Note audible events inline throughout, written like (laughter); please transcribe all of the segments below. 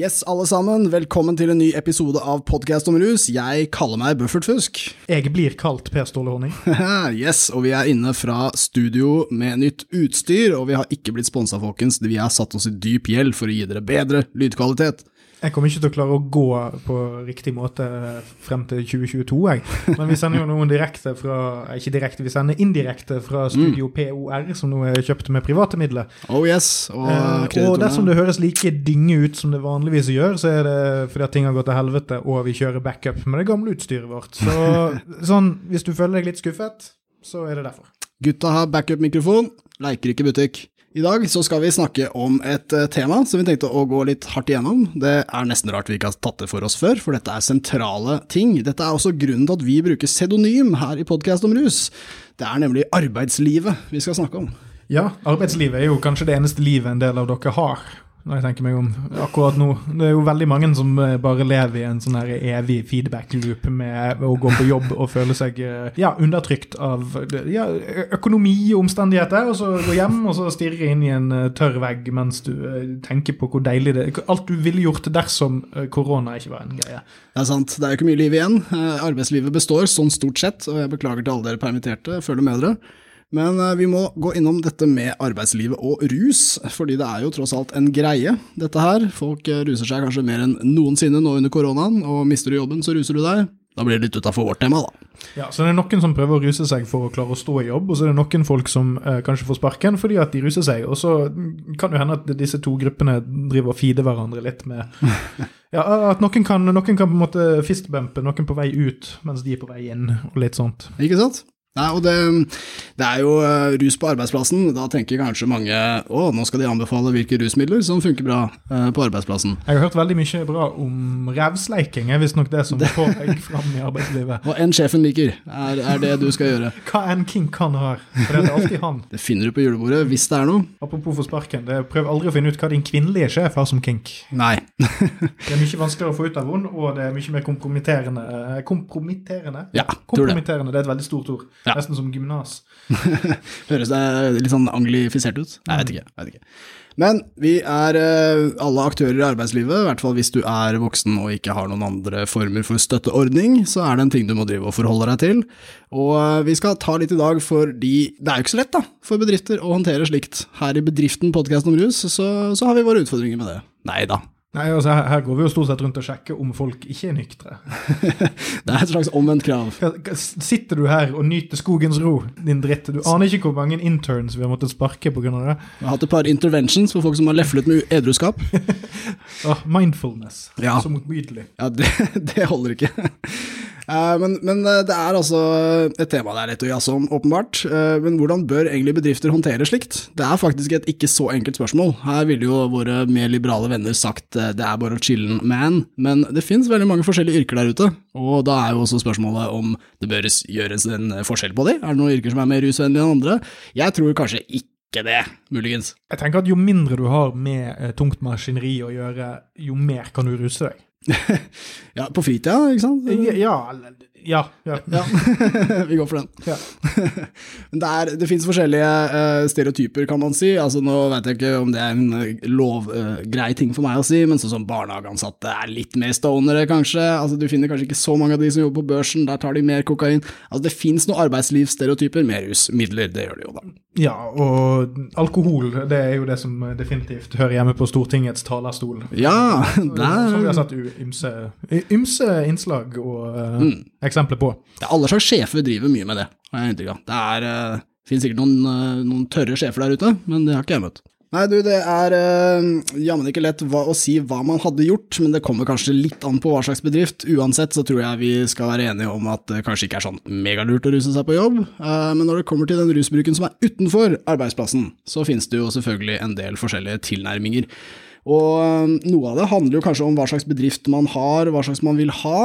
Yes, alle sammen. Velkommen til en ny episode av Podcast om rus. Jeg kaller meg Buffert Fusk. Jeg blir kalt Per Ståle Honning. (laughs) yes, og vi er inne fra studio med nytt utstyr, og vi har ikke blitt sponsa, folkens. Vi har satt oss i dyp gjeld for å gi dere bedre lydkvalitet. Jeg kommer ikke til å klare å gå på riktig måte frem til 2022, jeg. Men vi sender jo noen direkte fra Ikke direkte, vi sender indirekte fra Studio mm. POR, som nå er kjøpt med private midler. Oh yes, Og, eh, og dersom det høres like dynge ut som det vanligvis gjør, så er det fordi at ting har gått til helvete, og vi kjører backup med det gamle utstyret vårt. Så (laughs) sånn, hvis du føler deg litt skuffet, så er det derfor. Gutta har backup-mikrofon, leker ikke butikk. I dag så skal vi snakke om et uh, tema som vi tenkte å gå litt hardt igjennom. Det er nesten rart vi ikke har tatt det for oss før, for dette er sentrale ting. Dette er også grunnen til at vi bruker pseudonym her i Podkast om rus. Det er nemlig arbeidslivet vi skal snakke om. Ja, arbeidslivet er jo kanskje det eneste livet en del av dere har når jeg tenker meg om akkurat nå. Det er jo veldig mange som eh, bare lever i en sånn her evig feedback-loop med å gå på jobb og føle seg eh, ja, undertrykt av ja, økonomi og omstendigheter, og så gå hjem og så stirre inn i en eh, tørr vegg mens du tenker på hvor deilig det er. Alt du ville gjort dersom korona ikke var en greie. Det er sant. Det er jo ikke mye liv igjen. Arbeidslivet består sånn stort sett, og jeg beklager til alle dere permitterte. Føler med dere. Men eh, vi må gå innom dette med arbeidslivet og rus, fordi det er jo tross alt en greie, dette her. Folk eh, ruser seg kanskje mer enn noensinne nå under koronaen, og mister du jobben, så ruser du deg. Da blir det litt utafor vårt tema, da. Ja, så det er noen som prøver å ruse seg for å klare å stå i jobb, og så er det noen folk som eh, kanskje får sparken fordi at de ruser seg. Og så kan det hende at disse to gruppene driver og feeder hverandre litt med (laughs) Ja, At noen kan, noen kan på en måte fistbumpe noen på vei ut mens de er på vei inn, og litt sånt. Ikke sant? Nei, og det, det, er jo uh, rus på arbeidsplassen. Da tenker kanskje mange å, nå skal de anbefale hvilke rusmidler som funker bra uh, på arbeidsplassen. Jeg har hørt veldig mye bra om revsleiking, er visstnok det som (laughs) får deg fram i arbeidslivet. Og enn sjefen liker, er, er, det du skal gjøre. (laughs) Hva enn kink han har, for det er alltid han. (laughs) Det finner du på julebordet, hvis det er noe. Apropos for sparken, det, prøv aldri å finne ut hva din kvinnelige sjef har som kink. Nei. det er mye vanskeligere å få ut av henne, og det er mye mer kompromitterende. Eh, kompromitterende? Ja, kompromitterende, det er et veldig stort ord. Ja. Nesten som gymnas. (laughs) Høres det litt sånn anglifisert ut? Nei, jeg vet ikke. Jeg vet ikke. Men vi er uh, alle aktører i arbeidslivet, i hvert fall hvis du er voksen og ikke har noen andre former for støtteordning, så er det en ting du må drive og forholde deg til. Og uh, vi skal ta litt i dag fordi det er jo ikke så lett da, for bedrifter å håndtere slikt. Her i bedriften Podcast om rus, så, så har vi våre utfordringer med det. Nei da, Nei, altså her, her, går vi jo stort sett rundt og sjekker om folk ikke er nyktre. (laughs) det er et slags omvendt krav. Sitter du her og nyter skogens ro, din dritt? Du aner ikke hvor mange interns vi har måttet sparke pga. det. Vi har hatt et par interventions for folk som har leflet med edruskap. oh, (laughs) mindfulness. Ja. Så motbydelig. Ja, det, (laughs) det holder ikke. Eh, men, men, eh, det er altså et tema det er lett å jazze om, åpenbart. Eh, men hvordan bør egentlig bedrifter håndtere slikt? Det er faktisk et ikke så enkelt spørsmål. Her ville jo våre mer liberale venner sagt det er bare å chille'n man, men det finnes veldig mange forskjellige yrker der ute, og da er jo også spørsmålet om det bør gjøres en forskjell på de. Er det noen yrker som er mer rusvennlige enn andre? Jeg tror kanskje ikke det, muligens. Jeg tenker at Jo mindre du har med tungt maskineri å gjøre, jo mer kan du ruse deg. (laughs) ja, på fritida, ikke sant? Ja, ja. ja. ja. (laughs) Vi går for den. Ja. (laughs) det, er, det finnes forskjellige uh, stereotyper, kan man si. Altså, nå vet jeg ikke om det er en uh, lovgrei uh, ting for meg å si, men sånn som barnehageansatte er litt mer stonere, kanskje. Altså, du finner kanskje ikke så mange av de som jobber på børsen, der tar de mer kokain. Altså, det fins noen arbeidslivsstereotyper, mer rusmidler, det gjør det jo da. Ja, og alkohol, det er jo det som definitivt hører hjemme på Stortingets talerstol. Ja, der... Som vi har satt ymse, ymse innslag og mm eksempler på. Ja, alle slags sjefer driver mye med det, har jeg inntrykk av. Det er, uh, finnes sikkert noen, uh, noen, tørre sjefer der ute, men det har ikke jeg møtt. Nei, du, det er uh, jammen ikke lett hva, å si hva man hadde gjort, men det kommer kanskje litt an på hva slags bedrift. Uansett så tror jeg vi skal være enige om at det kanskje ikke er sånn megalurt å ruse seg på jobb, uh, men når det kommer til den rusbruken som er utenfor arbeidsplassen, så finnes det jo selvfølgelig en del forskjellige tilnærminger. Og um, noe av det handler jo kanskje om hva slags bedrift man har, hva slags man vil ha.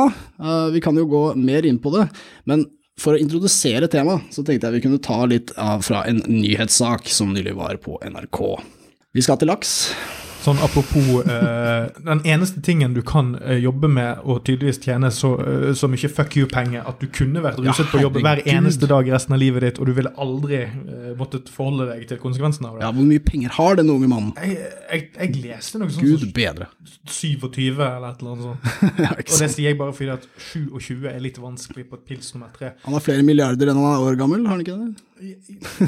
Vi kan jo gå mer inn på det, men for å introdusere temaet, så tenkte jeg vi kunne ta litt av fra en nyhetssak som nylig var på NRK. Vi skal til laks. Sånn apropos eh, Den eneste tingen du kan eh, jobbe med og tydeligvis tjene så, eh, så mye fuck you-penger at du kunne vært ruset på jobb hver eneste dag resten av livet ditt, og du ville aldri eh, måttet forholde deg til konsekvensene av det. Ja, hvor mye penger har denne unge mannen? Jeg, jeg, jeg leste noe sånt Gud bedre. 27 eller et eller annet sånt. (laughs) Ja, Og det sier jeg bare fordi at 27 er litt vanskelig på et pils nummer tre. Han har flere milliarder enn han er år gammel, har han ikke det?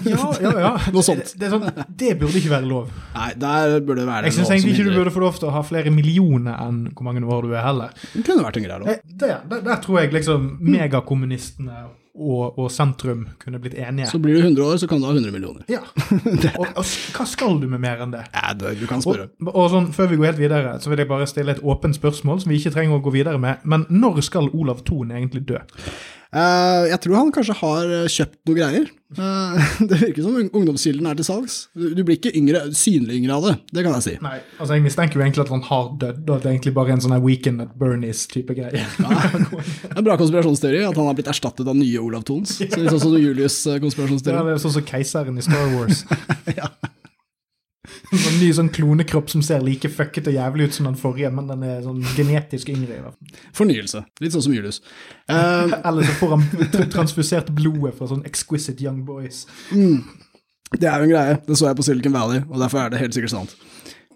Ja, ja, ja. (laughs) Noe sånt. Det, det, er sånn, det burde ikke være lov. Nei, der burde det være Jeg syns egentlig ikke du burde få lov til å ha flere millioner enn hvor mange år du er heller. Det kunne vært en greie, da. Eh, Der, der, der tror jeg liksom megakommunistene og, og sentrum kunne blitt enige. Så blir du 100 år, så kan du ha 100 millioner. Ja. (laughs) Og, og hva skal du med mer enn det? Ja, det, du kan spørre. Og, og sånn, Før vi går helt videre, så vil jeg bare stille et åpent spørsmål som vi ikke trenger å gå videre med. Men når skal Olav Thon egentlig dø? Eh, jeg tror han kanskje har eh, kjøpt noe greier. Eh, (laughs) det virker som ung- ungdomskilden er til salgs. Du, blir ikke yngre, synlig yngre av det, det kan jeg si. Nei, altså Jeg mistenker jo egentlig at han har dødd, og at det er egentlig bare en sånn Weekend at Bernies-type greie. (laughs) En bra konspirasjonsteori at han har blitt erstattet av nye Olav Thons. Så Litt sånn som Julius' konspirasjonsteori. Ja, det er sånn som keiseren i Star Wars. (laughs) Ja. En sånn ny sånn klonekropp som ser like fucket og jævlig ut som den forrige, men den er sånn genetisk yngre. i hvert fall. Fornyelse. Litt sånn som Julius. Uh, Eller så får han transfusert blodet fra sånn exquisite young boys. det er jo en greie. Det så jeg på Silicon Valley, og derfor er det helt sikkert sant.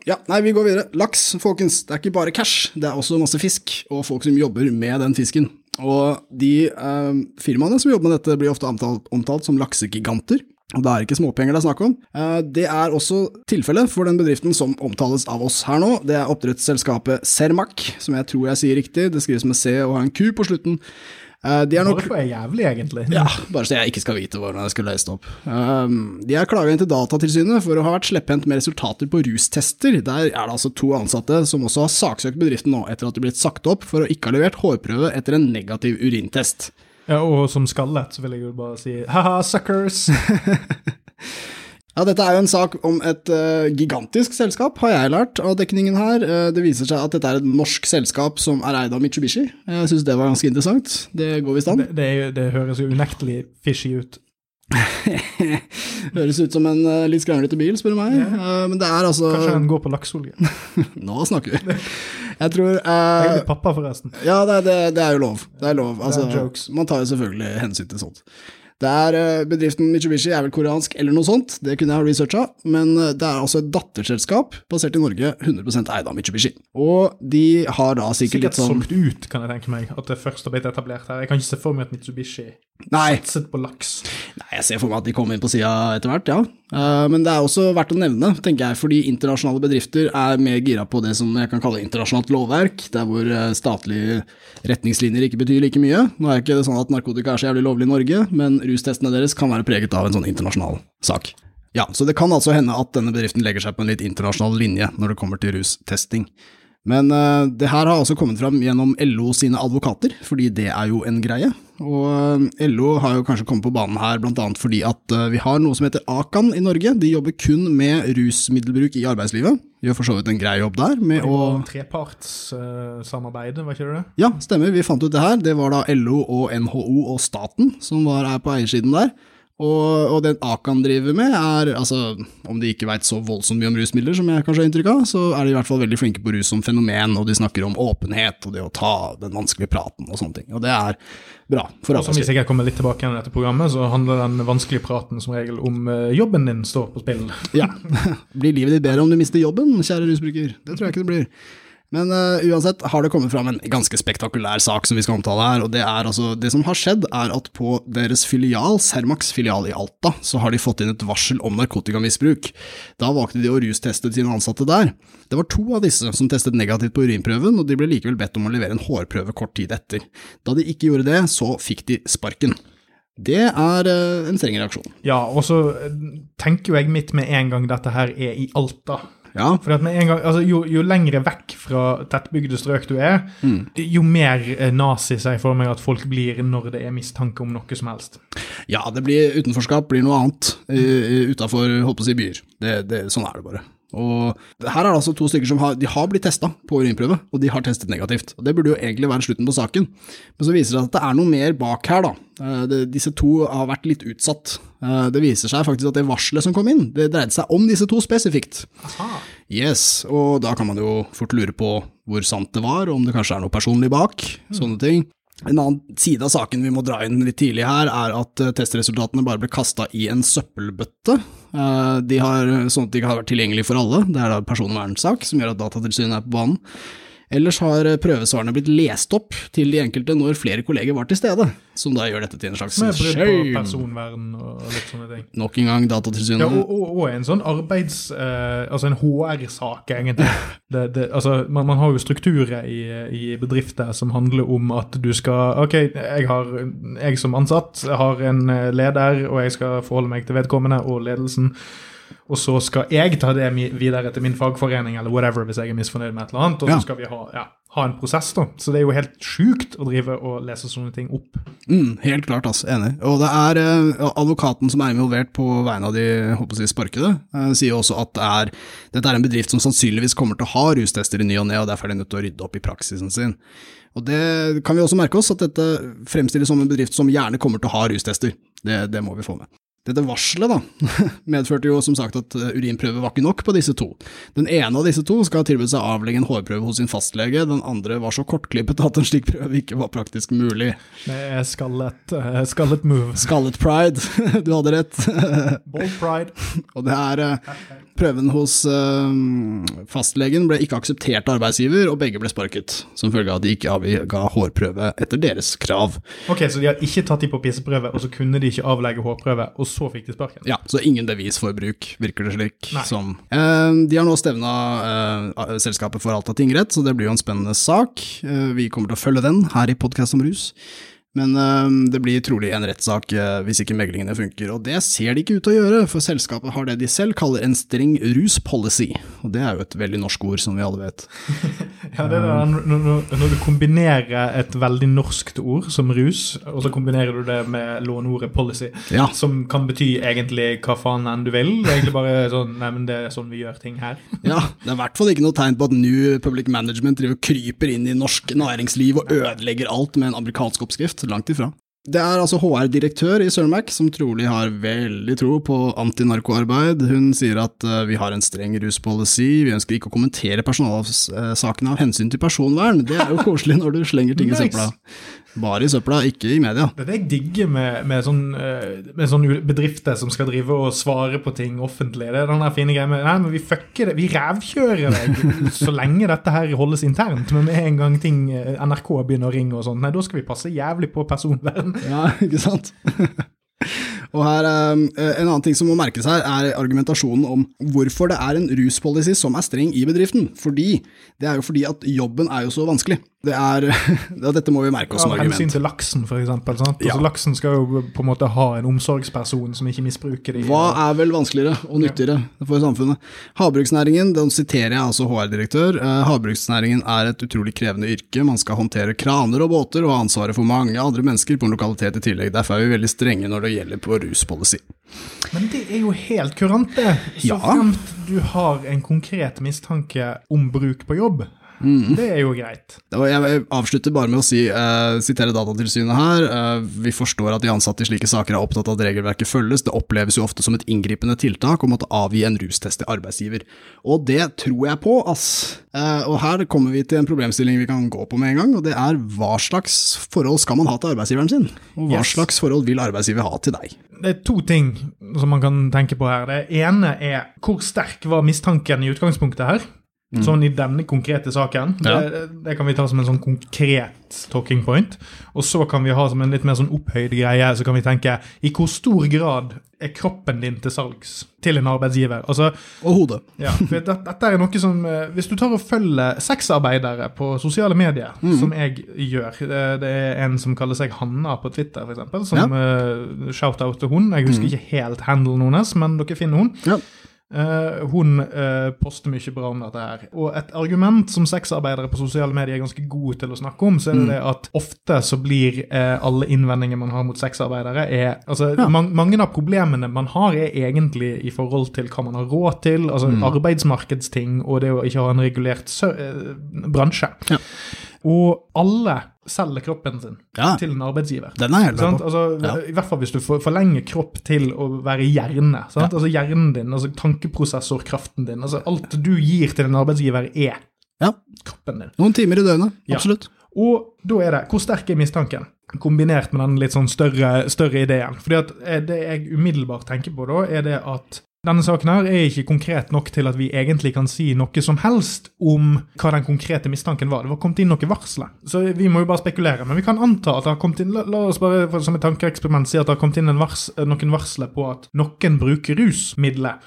Ja, nei, vi går videre. Laks, folkens. Det er ikke bare cash, det er også masse fisk, og folk som jobber med den fisken. Og de eh, firmaene som jobber med dette, blir ofte omtalt, omtalt som laksegiganter. Og det er ikke småpenger det er snakk om. Eh, Det er også tilfellet for den bedriften som omtales av oss her nå. Det er oppdrettsselskapet Cermaq, som jeg tror jeg sier riktig. Det skrives med C og har en Q på slutten. Eh, De er nok Hvorfor er jævlig, egentlig. ja, bare så jeg ikke skal vite hvordan jeg skulle lese det opp. Um, de er klaga inn til Datatilsynet for å ha vært slepphendt med resultater på rustester. Der er det altså to ansatte som også har saksøkt bedriften nå, etter at de er blitt sagt opp for å ikke ha levert hårprøve etter en negativ urintest. Ja, og som skallet så vil jeg jo bare si ha-ha, suckers! (laughs) Ja, dette er jo en sak om et uh, gigantisk selskap, har jeg lært av dekningen her. Uh, det viser seg at dette er et norsk selskap som er eid av Mitsubishi. Jeg syns det var ganske interessant. Det går visst an. Det, det, det høres jo unektelig fishy ut. (laughs) Høres ut som en uh, litt skranglete bil, spør du meg. Eh, men det er altså Kanskje han går på lakseolje. (laughs) Nå snakker vi. Jeg tror Jeg er egentlig pappa, forresten. Ja, det, er- det, det er jo lov. Det er lov. Altså, jokes. man tar jo selvfølgelig hensyn til sånt. Det er eh, Bedriften Mitsubishi er vel koreansk eller noe sånt, det kunne jeg ha researcha, men eh, det er altså et datterselskap basert i Norge, 100% eid av Mitsubishi. Og de har da sikkert Sikkert litt sånn solgt ut, kan jeg tenke meg. At det først har blitt etablert her. Jeg kan ikke se for meg at Mitsubishi Nei, satset på laks. Nei, jeg ser for meg at de kommer inn på sida etter hvert, ja. Eh, men det er også verdt å nevne, tenker jeg, fordi internasjonale bedrifter er mer gira på det som jeg kan kalle internasjonalt lovverk, der hvor eh, statlige retningslinjer ikke betyr like mye. Nå er det ikke sånn at narkotika er så jævlig lovlig i Norge, men rustestene deres kan være preget av en sånn internasjonal sak. Ja, så det kan altså hende at denne bedriften legger seg på en litt internasjonal linje når det kommer til rustesting. Men uh, det her har altså kommet fram gjennom LO sine advokater, fordi det er jo en greie. Og eh, LO har jo kanskje kommet på banen her bl.a. fordi at eh, vi har noe som heter Akan i Norge. De jobber kun med rusmiddelbruk i arbeidslivet. Gjør for så vidt en grei jobb der med å Og uh, var ikke det det? Ja, stemmer, vi fant ut det her. Det var da LO og NHO og staten som var her på eiersiden der. Og, og den Akan driver med, er altså Om de ikke veit så voldsomt mye om rusmidler, som jeg kanskje har inntrykk av, så er de i hvert fall veldig flinke på rus som fenomen, og de snakker om åpenhet og det å ta den vanskelige praten og sånne ting. Og det er bra for Og som Hvis jeg kommer litt tilbake igjen i dette programmet, så handler den vanskelige praten som regel om eh, jobben din står på spill. Ja. (laughs) Blir livet ditt bedre om du mister jobben, kjære rusbruker? Det tror jeg ikke det blir. Men uh, uansett har det kommet fram en ganske spektakulær sak som vi skal omtale her. og Det er altså, det som har skjedd, er at på deres filial, Cermax filial i Alta, så har de fått inn et varsel om narkotikamisbruk. Da valgte de å rusteste sine ansatte der. Det var to av disse som testet negativt på urinprøven, og de ble likevel bedt om å levere en hårprøve kort tid etter. Da de ikke gjorde det, så fikk de sparken. Det er eh, en streng reaksjon. Ja, og så eh, tenker jo jeg mitt med en gang dette her er i Alta. Ja, For at med en gang, altså jo, jo lengre vekk fra tettbygde strøk du er, jo mer eh, nazi ser jeg for meg at folk blir når det er mistanke om noe som helst. Ja, det blir utenforskap blir noe annet uh, utafor holdt på å si byer. Det, det, sånn er det bare. Og her er det altså to stykker som har, de har blitt testa på urinprøve, og de har testet negativt. Og Det burde jo egentlig være slutten på saken, men så viser det seg at det er noe mer bak her, da. Eh, det, disse to har vært litt utsatt. Eh, det viser seg faktisk at det varselet som kom inn, det dreide seg om disse to spesifikt. Aha. Yes, og da kan man jo fort lure på hvor sant det var, om det kanskje er noe personlig bak, sånne ting. En annen side av saken vi må dra inn litt tidlig her, er at eh, testresultatene bare ble kasta i en søppelbøtte. Eh, De har, sånn at de ikke har vært tilgjengelige for alle, det er da personvernsak som gjør at Datatilsynet er på banen. Ellers har eh, prøvesvarene blitt lest opp til de enkelte når flere kolleger var til stede, som da gjør dette til en slags shame. Nok en gang Datatilsynet. Ja, og, og, og en sånn arbeids... eh, altså en HR-sak, egentlig. (laughs) Det, det, altså, man, man har jo strukturer i, i bedrifter som handler om at du skal Ok, jeg, har, jeg som ansatt har en eh, leder, og jeg skal forholde meg til vedkommende og ledelsen. Og så skal jeg ta det videre til min fagforening eller whatever hvis jeg er misfornøyd med et eller annet. Og Ja. så skal vi ha, ja, ha en prosess, da. Så det er jo helt sjukt å drive og lese sånne ting opp. Mm, helt klart, altså. Enig. Og det er eh, advokaten som er involvert på vegne av de håper jeg, sparkede, eh, sier også at det er, dette er en bedrift som sannsynligvis kommer til å ha rustester i ny og ne, og derfor er de nødt til å rydde opp i praksisen sin. Og det kan vi også merke oss, at dette fremstilles som en bedrift som gjerne kommer til å ha rustester. Det, det må vi få med. Dette varselet da, (laughs) medførte jo som sagt at eh, urinprøve var ikke nok på disse to. Den ene av disse to skal ha tilbudt seg avlegge en hårprøve hos sin fastlege, den andre var så kortklippet at en slik prøve ikke var praktisk mulig. Det er skallet, eh, skallet move. Skallet pride, (laughs) du hadde rett. (laughs) Bold pride. Og det er eh, prøven hos fastlegen ble ikke akseptert av arbeidsgiver, og begge ble sparket, som følge av at de ikke avga hårprøve etter deres krav. Ok, Så de har ikke tatt de på pisseprøve, og så kunne de ikke avlegge hårprøve, og så fikk de sparken? Ja, så ingen bevis for bruk, virker det slik. Nei. Som. Eh, de har nå stevna eh, selskapet for Alta tingrett, så det blir jo en spennende sak. Eh, vi kommer til å følge den her i Podkast om rus. Men eh, det blir trolig en rettssak eh, hvis ikke meglingene funker, og det ser de ikke ut til å gjøre, for selskapet har det de selv kaller en streng ruspolicy, og det er jo et veldig norsk ord, som vi alle vet. (laughs) Ja, det er når, når, du kombinerer et veldig norskt ord som rus, og så kombinerer du det med låneordet policy, Ja. som kan bety egentlig hva faen enn du vil. Det er egentlig bare sånn Nei, men det er sånn vi gjør ting her. (laughs) Ja, det er i hvert fall ikke noe tegn på at New Public Management driver kryper inn i norsk næringsliv og ødelegger alt med en amerikansk oppskrift. Langt ifra. Det er altså HR-direktør i Cermac som trolig har veldig tro på antinarkoarbeid. Hun sier at eh, vi har en streng ruspolicy, vi ønsker ikke å kommentere personalsakene av hensyn til personvern. Det er jo koselig når du slenger ting i søpla. Bare i søpla, ikke i media. Det er det jeg digger med, med, sånn, eh, med sånne bedrifter som skal drive og svare på ting offentlig. Det er den der fine greia med Nei, men vi fucker det. Vi rævkjører deg (laughs) så lenge dette her holdes internt. Men med en gang ting eh, NRK begynner å ringe og sånn, nei, da skal vi passe jævlig på personvern. Ja, (laughs) ikke sant? (laughs) Og her, eh, En annen ting som må merkes her, er argumentasjonen om hvorfor det er en ruspolicy som er streng i bedriften. Fordi, Det er jo fordi at jobben er jo så vanskelig. Det er, (laughs) ja, Dette må vi merke oss som Av hensyn argument. til laksen, for eksempel. Ja. Altså, laksen skal jo på en måte ha en omsorgsperson som ikke misbruker det. Hva er vel vanskeligere og nyttigere for samfunnet? Havbruksnæringen, den siterer jeg altså HR-direktør, eh, havbruksnæringen er et utrolig krevende yrke, man skal håndtere kraner og båter og ha ansvaret for mange andre mennesker på en lokalitet i tillegg, derfor er vi veldig strenge når det gjelder på ruspolicy. Men det er jo helt kurant, det. Så Ja. fremt du har en konkret mistanke om bruk på jobb. Mm. Det er jo greit. Jeg avslutter bare med å si, uh, sitere Datatilsynet her. Uh, vi forstår at de ansatte i slike saker er opptatt av at regelverket følges. Det oppleves jo ofte som et inngripende tiltak å måtte avgi en rustest til arbeidsgiver. Og det tror jeg på, ass. Uh, og her kommer vi til en problemstilling vi kan gå på med en gang, og det er hva slags forhold skal man ha til arbeidsgiveren sin? Og hva Yes. slags forhold vil arbeidsgiver ha til deg? Det er to ting som man kan tenke på her. Det ene er hvor sterk var mistanken i utgangspunktet her? Sånn i denne konkrete saken. Mm. Ja. Det, det kan vi ta som en sånn konkret talking point. Og så kan vi ha som en litt mer sånn opphøyd greie, så kan vi tenke i hvor stor grad er kroppen din til salgs til en arbeidsgiver? Altså, Og hodet. Ja, for det, dette er noe som eh, Hvis du tar og følger sexarbeidere på sosiale medier, som jeg gjør det, det er en som kaller seg Hanna på Twitter, f.eks. Som uh, shout-out til hun. Jeg husker ikke helt handelen hennes, men dere finner hun. Ja. Eh, hun uh, poster mye bra om dette her. Og et argument som sexarbeidere på sosiale medier er ganske gode til å snakke om, så er det det at ofte så blir uh, alle innvendinger man har mot sexarbeidere, er Altså, Ja. man, mange av problemene man har, er egentlig i forhold til hva man har råd til, altså arbeidsmarkedsting og det å ikke ha en regulert bransje. Ja. Og alle selger kroppen sin Ja. til en arbeidsgiver. Den er helt. Altså, Ja. I hvert fall hvis du forlenger kropp til å være hjerne. Sant? Altså Hjernen din, altså tankeprosessorkraften din. altså Alt du gir til en arbeidsgiver, er Ja. kroppen din. Noen timer i døgnet, Ja. absolutt. Og da er det hvor sterk er mistanken? Kombinert med den litt sånn større, større ideen. Fordi at eh, Det jeg umiddelbart tenker på da, er det at denne saken her er ikke konkret nok til at vi egentlig kan si noe som helst om hva den konkrete mistanken var. Det var kommet inn noe varsler. Så vi må jo bare spekulere. Men vi kan anta at det har kommet inn La, la oss bare som et tankeeksperiment si at det har kommet inn en vars, noen varsler på at noen bruker rusmidler.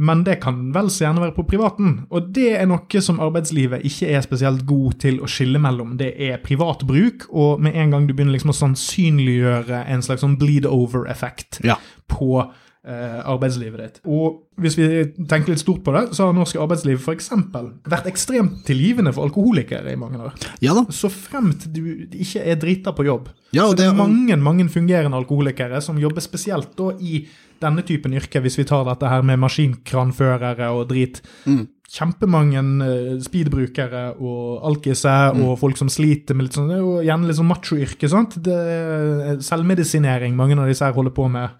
Men det kan vel så gjerne være på privaten. Og det er noe som arbeidslivet ikke er spesielt god til å skille mellom. Det er privat bruk, og med en gang du begynner liksom å sannsynliggjøre en slags sånn bleed over-effekt Ja. på arbeidslivet ditt. Og hvis vi tenker litt stort på det, så har norsk arbeidsliv f.eks. vært ekstremt tilgivende for alkoholikere i mange år. Ja da. Så fremt du ikke er drita på jobb. Ja, så det er mange mange fungerende alkoholikere som jobber spesielt da i denne typen yrke, hvis vi tar dette her med maskinkranførere og drit. Mm. Kjempemange eh, speedbrukere og alkiser og folk som sliter med litt sånn Det er jo gjerne litt sånn machoyrke, sant? Det er selvmedisinering mange av disse her holder på med.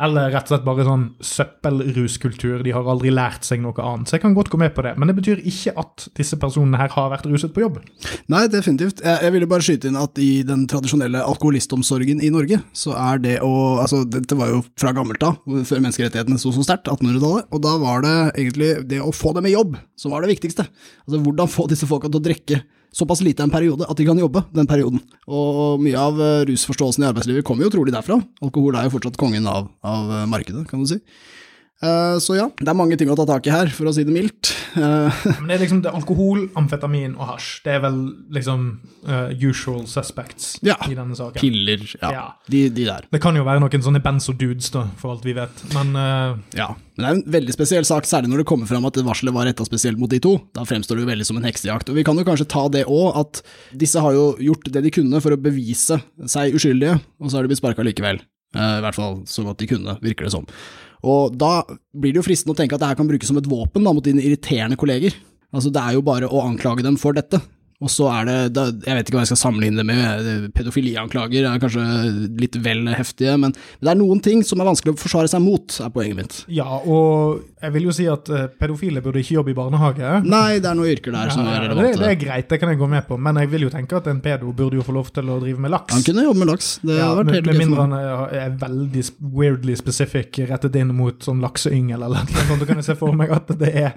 Eller rett og slett bare sånn søppelruskultur. De har aldri lært seg noe annet. Så jeg kan godt gå med på det. Men det betyr ikke at disse personene her har vært ruset på jobb. Nei, definitivt. Jeg, jeg ville bare skyte inn at i den tradisjonelle alkoholistomsorgen i Norge, så er det å Altså, dette var jo fra gammelt av, før menneskerettighetene sto så sterkt, 1800-tallet, og da var det egentlig det å få dem i jobb som var det viktigste. Altså, hvordan få disse folka til å drikke såpass lite en periode at de kan jobbe den perioden. Og mye av eh, rusforståelsen i arbeidslivet kommer jo trolig derfra. Alkohol er jo fortsatt kongen av, av eh, markedet, kan du si. Eh, Så ja, det er mange ting å ta tak i her, for å si det mildt. Eh, (laughs) Men det er liksom det er alkohol, amfetamin og hasj. Det er vel liksom uh, usual suspects Ja. i denne saken. Piller, ja, Ja. De, de der. Det kan jo være noen sånne benzo-dudes, da, for alt vi vet. Men uh, Ja, men det er en veldig spesiell sak, særlig når det kommer fram at varselet var retta spesielt mot de to. Da fremstår det jo veldig som en heksejakt. Og vi kan jo kanskje ta det òg, at disse har jo gjort det de kunne for å bevise seg uskyldige, og så har de blitt sparka likevel. Eh, I hvert fall så godt de kunne, virker det som. Og da blir det jo fristende å tenke at det her kan brukes som et våpen da, mot dine irriterende kolleger. Altså Det er jo bare å anklage dem for dette. Og så er det, da, jeg vet ikke hva jeg skal sammenligne det med, eh, pedofilianklager er kanskje litt vel heftige, men det er noen ting som er vanskelig å forsvare seg mot, er poenget mitt. ja, og jeg vil jo si at eh, pedofile burde ikke jobbe i barnehage. Nei, det er noen yrker der som er relevante. det, det er greit, det kan jeg gå med på, men jeg vil jo tenke at en pedo burde jo få lov til å drive med laks. Han kunne jobbe med laks, det Ja, hadde vært helt greit for mindre han er veldig weirdly specific rettet inn mot sånn lakseyngel eller noe sånt. Da kan jeg se for meg at det er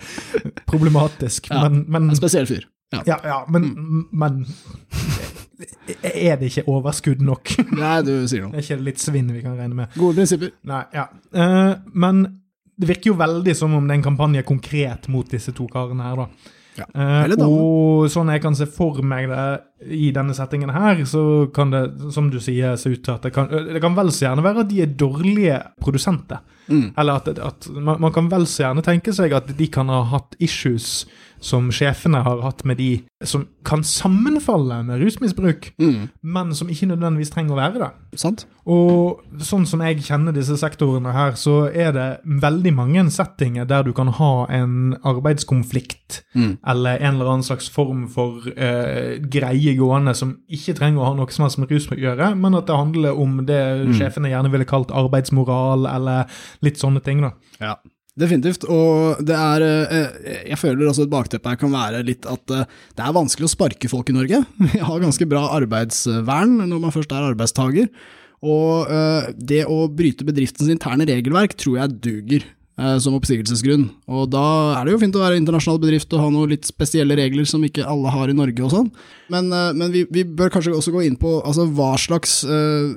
problematisk. Ja, Men, men, En spesiell fyr. Ja. ja, ja, men, men er det ikke overskudd nok? (laughs) Nei, du sier noe. Er ikke litt svinn vi kan regne med? Gode prinsipper. Nei, ja. Uh, men det virker jo veldig som om det er en kampanje konkret mot disse to karene her, da. Ja. Eh, Eller damene. og sånn jeg kan se for meg det i denne settingen her, så kan det, som du sier, se ut til at det kan, det kan vel så gjerne være at de er dårlige produsenter. Mm. Eller at, at man, man kan vel så gjerne tenke seg at de kan ha hatt issues som sjefene har hatt med de som kan sammenfalle med rusmisbruk, Mm. men som ikke nødvendigvis trenger å være det. Sant? Og sånn som jeg kjenner disse sektorene her, så er det veldig mange settinger der du kan ha en arbeidskonflikt Mm. eller en eller annen slags form for eh, greie gående som ikke trenger å ha noe som helst med rus å gjøre, men at det handler om det sjefene gjerne ville kalt arbeidsmoral, eller litt sånne ting, da. Ja. Definitivt, og det er eh, Jeg føler også et bakteppe her kan være litt at eh, det er vanskelig å sparke folk i Norge. (laughs) Vi har ganske bra arbeidsvern når man først er arbeidstaker, og eh, det å bryte bedriftens interne regelverk tror jeg duger eh, som oppsigelsesgrunn. Og da er det jo fint å være internasjonal bedrift og ha noen litt spesielle regler som ikke alle har i Norge og sånn, men, eh, men vi, vi bør kanskje også gå inn på altså, hva slags uh,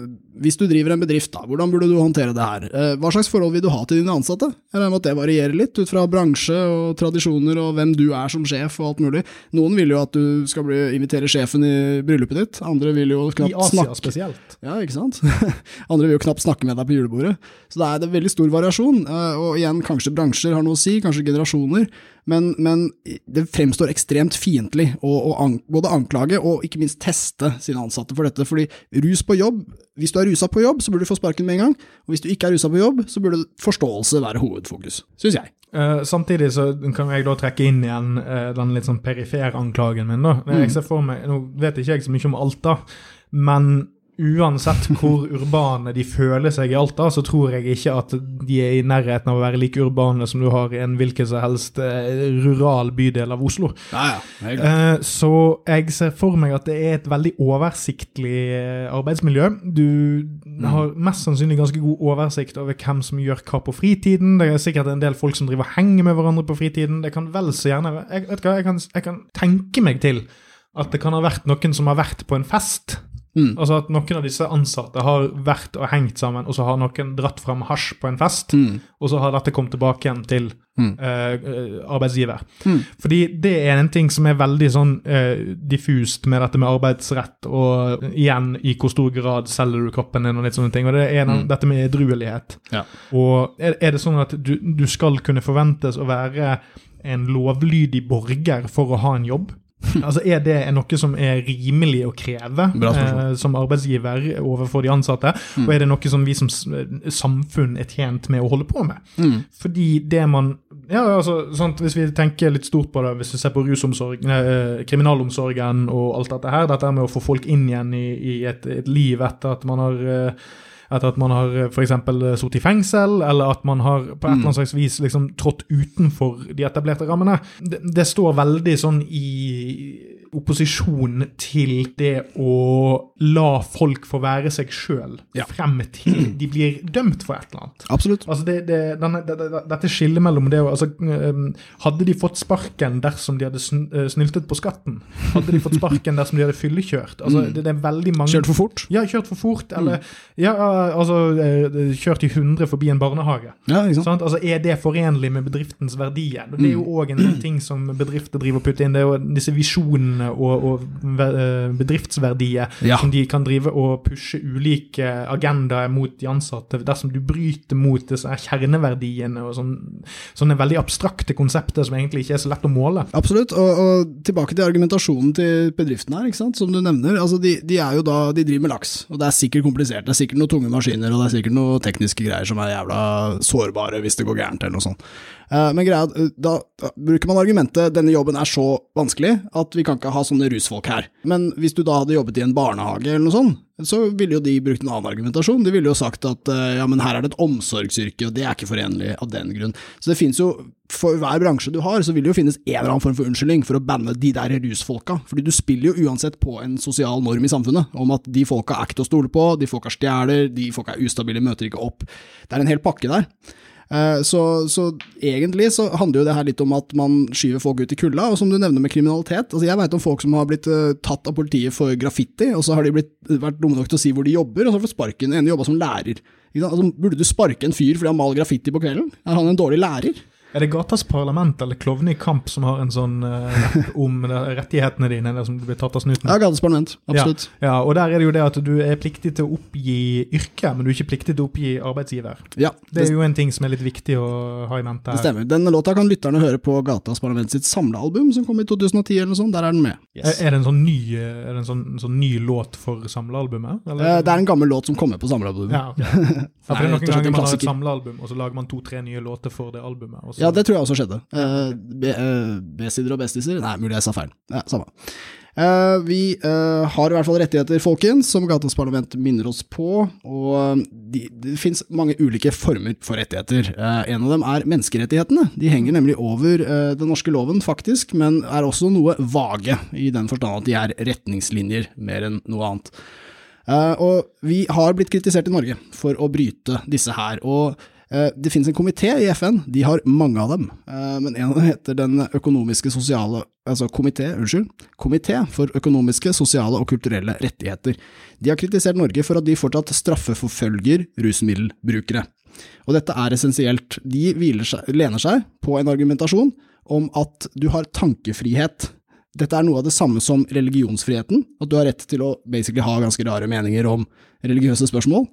Hvis du driver en bedrift, da, hvordan burde du håndtere det her? Uh, Hva slags forhold vil du ha til dine ansatte? Jeg regner med at det varierer litt ut fra bransje og tradisjoner og hvem du er som sjef og alt mulig. Noen vil jo at du skal bli, invitere sjefen i bryllupet ditt, andre vil jo knapt I Asia snakke spesielt. ja, ikke sant? (laughs) Andre vil jo knapt snakke med deg på julebordet. Så det er, det er veldig stor variasjon. Uh, Og igjen, igjen, kanskje bransjer har noe å si, kanskje generasjoner, men, men det fremstår ekstremt fiendtlig å, an, både anklage og ikke minst teste sine ansatte for dette. Fordi rus på jobb, hvis du er rusa på jobb, så burde du få sparken med en gang. Og hvis du ikke er rusa på jobb, så burde forståelse være hovedfokus, syns jeg. Uh, samtidig så kan jeg da trekke inn igjen uh, den litt sånn perifere anklagen min. da. Mm. Jeg ser for meg, Nå vet ikke jeg så mye om alt, da, men uansett hvor urbane de føler seg i Alta, så tror jeg ikke at de er i nærheten av å være like urbane som du har i en hvilken som helst eh, rural bydel av Oslo. Ja, ja, eh, så jeg ser for meg at det er et veldig oversiktlig eh, arbeidsmiljø. Du mm. har mest sannsynlig ganske god oversikt over hvem som gjør hva på fritiden. Det er sikkert en del folk som driver og henger med hverandre på fritiden. Det kan vel så gjerne jeg, hva, jeg kan, jeg kan tenke meg til at det kan ha vært noen som har vært på en fest Mm. Altså at Noen av disse ansatte har vært og hengt sammen, og så har noen dratt fram hasj på en fest, mm. og så har dette kommet tilbake igjen til mm. uh, arbeidsgiver. Mm. Fordi det er en ting som er veldig sånn uh, diffust med dette med arbeidsrett, og igjen i hvor stor grad selger du kroppen din og litt sånne ting. Og det er en, mm. dette med edruelighet. Ja. Og er, er, det sånn at du, du skal kunne forventes å være en lovlydig borger for å ha en jobb? (laughs) Altså Er det noe som er rimelig å kreve eh, som arbeidsgiver overfor de ansatte? Mm. Og er det noe som vi som samfunn er tjent med å holde på med? Mm. Fordi det man ja, altså, sant, Hvis vi tenker litt stort på det, hvis vi ser på rusomsorg, eh, kriminalomsorgen og alt dette her, dette med å få folk inn igjen i, i et, et, liv etter at man har eh, etter at man har f.eks. sittet i fengsel, eller at man har på et eller annet slags vis liksom trådt utenfor de etablerte rammene. Det, det står veldig sånn i opposisjon til det å la folk få være seg sjøl ja. frem til (clears throat) de blir dømt for et eller annet. Absolutt. Altså det, det, denne, det, dette skillet mellom det og altså, Hadde de fått sparken dersom de hadde eh, snyltet på skatten? Hadde de fått sparken dersom de hadde fyllekjørt? Altså, mm. det, er veldig mange... Kjørt for fort? Ja, kjørt for fort. Eller mm. ja, altså, eh, kjørt i 100 forbi en barnehage. Ja, ikke sant? Altså, Er det forenlig med bedriftens verdier? Det er jo òg en ting som bedrifter driver og putter inn. Det er jo disse visjonene og, og eh, bedriftsverdier ja. som de kan drive og pushe ulike agendaer mot de ansatte dersom du bryter mot disse kjerneverdiene og sånn, sånne veldig abstrakte konsepter som egentlig ikke er så lett å måle. Absolutt, og, og tilbake til argumentasjonen til bedriften her, ikke sant? som du nevner. altså de, de, er jo da, de driver med laks, og det er sikkert komplisert. Det er sikkert noen tunge maskiner, og det er sikkert noen tekniske greier som er jævla sårbare hvis det går gærent, eller noe sånt. Eh, men greia, eh, da, bruker man argumentet denne jobben er så vanskelig at vi kan ikke ha sånne rusfolk her. Men hvis du da hadde jobbet i en barnehage eller noe sånt, så ville jo de brukt en annen argumentasjon. De ville jo sagt at eh, ja, men her er det et omsorgsyrke, og det er ikke forenlig av den grunn. Så det finnes jo, for hver bransje du har, så vil det jo finnes en eller annen form for unnskyldning for å banne de der rusfolka. Fordi du spiller jo uansett på en sosial norm i samfunnet, om at de folka er ikke til å stole på, de folka stjeler, de folka er ustabile, møter ikke opp. Det er en hel pakke der. Eh, så, så, egentlig så handler jo det her litt om at man skyver folk ut i kulda, og som du nevner med kriminalitet. altså Jeg veit om folk som har blitt uh, tatt av politiet for graffiti, og så har de blitt, vært dumme nok til å si hvor de jobber, og så har de fått sparken. En jobba som lærer. Altså, burde du sparke en fyr fordi han maler graffiti på kvelden? Er han en dårlig lærer? Er det Gatas Parlament eller Klovne i kamp som har en sånn uh, om rettighetene dine, eller som du blir tatt av snuten? Ja, Gatas Parlament, absolutt. Ja, ja, og der er det jo det at du er pliktig til å oppgi yrke, men du er ikke pliktig til å oppgi arbeidsgiver. Ja, det, det er jo en ting som er litt viktig å ha i mente her. Det stemmer. Denne låta kan lytterne høre på Gatas Parlament sitt samlealbum, som kom i 2010 eller noe sånt. Der er den med. Yes. Er, det en sånn ny, er det en sånn, sånn ny låt for samlealbumet? Eller? Det er en gammel låt som kommer på samlealbumet. Ja, okay. (laughs) for det er noen ganger man har et samlealbum, og så lager man to-tre nye låter for det albumet. Ja, det tror jeg også skjedde. Uh, B-sider og bestiser? Nei, mulig jeg sa feil. Ja, samme. Uh, vi har i hvert fall rettigheter, folkens, som Gatas Parlament minner oss på. Og de, det finnes mange ulike former for rettigheter. En av dem er menneskerettighetene. De henger nemlig over den norske loven, faktisk, men er også noe vage, i den forstand at de er retningslinjer mer enn noe annet. og vi har blitt kritisert i Norge for å bryte disse her. og Eh, det finnes en komité i FN, de har mange av dem, eh, men en av dem heter Den økonomiske sosiale Altså komité, unnskyld. Komité for økonomiske, sosiale og kulturelle rettigheter. De har kritisert Norge for at de fortsatt straffeforfølger rusmiddelbrukere. Og dette er essensielt. De seg, lener seg på en argumentasjon om at du har tankefrihet. Dette er noe av det samme som religionsfriheten, at du har rett til å basically ha ganske rare meninger om religiøse spørsmål.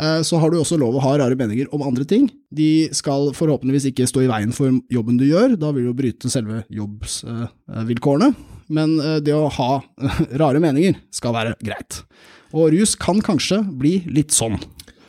Eh, Så har du også lov å ha rare meninger om andre ting. De skal forhåpentligvis ikke stå i veien for jobben du gjør, da vil du bryte selve jobbsvilkårene. Men eh, det å ha rare meninger skal være greit. Og rus kan kanskje bli litt sånn.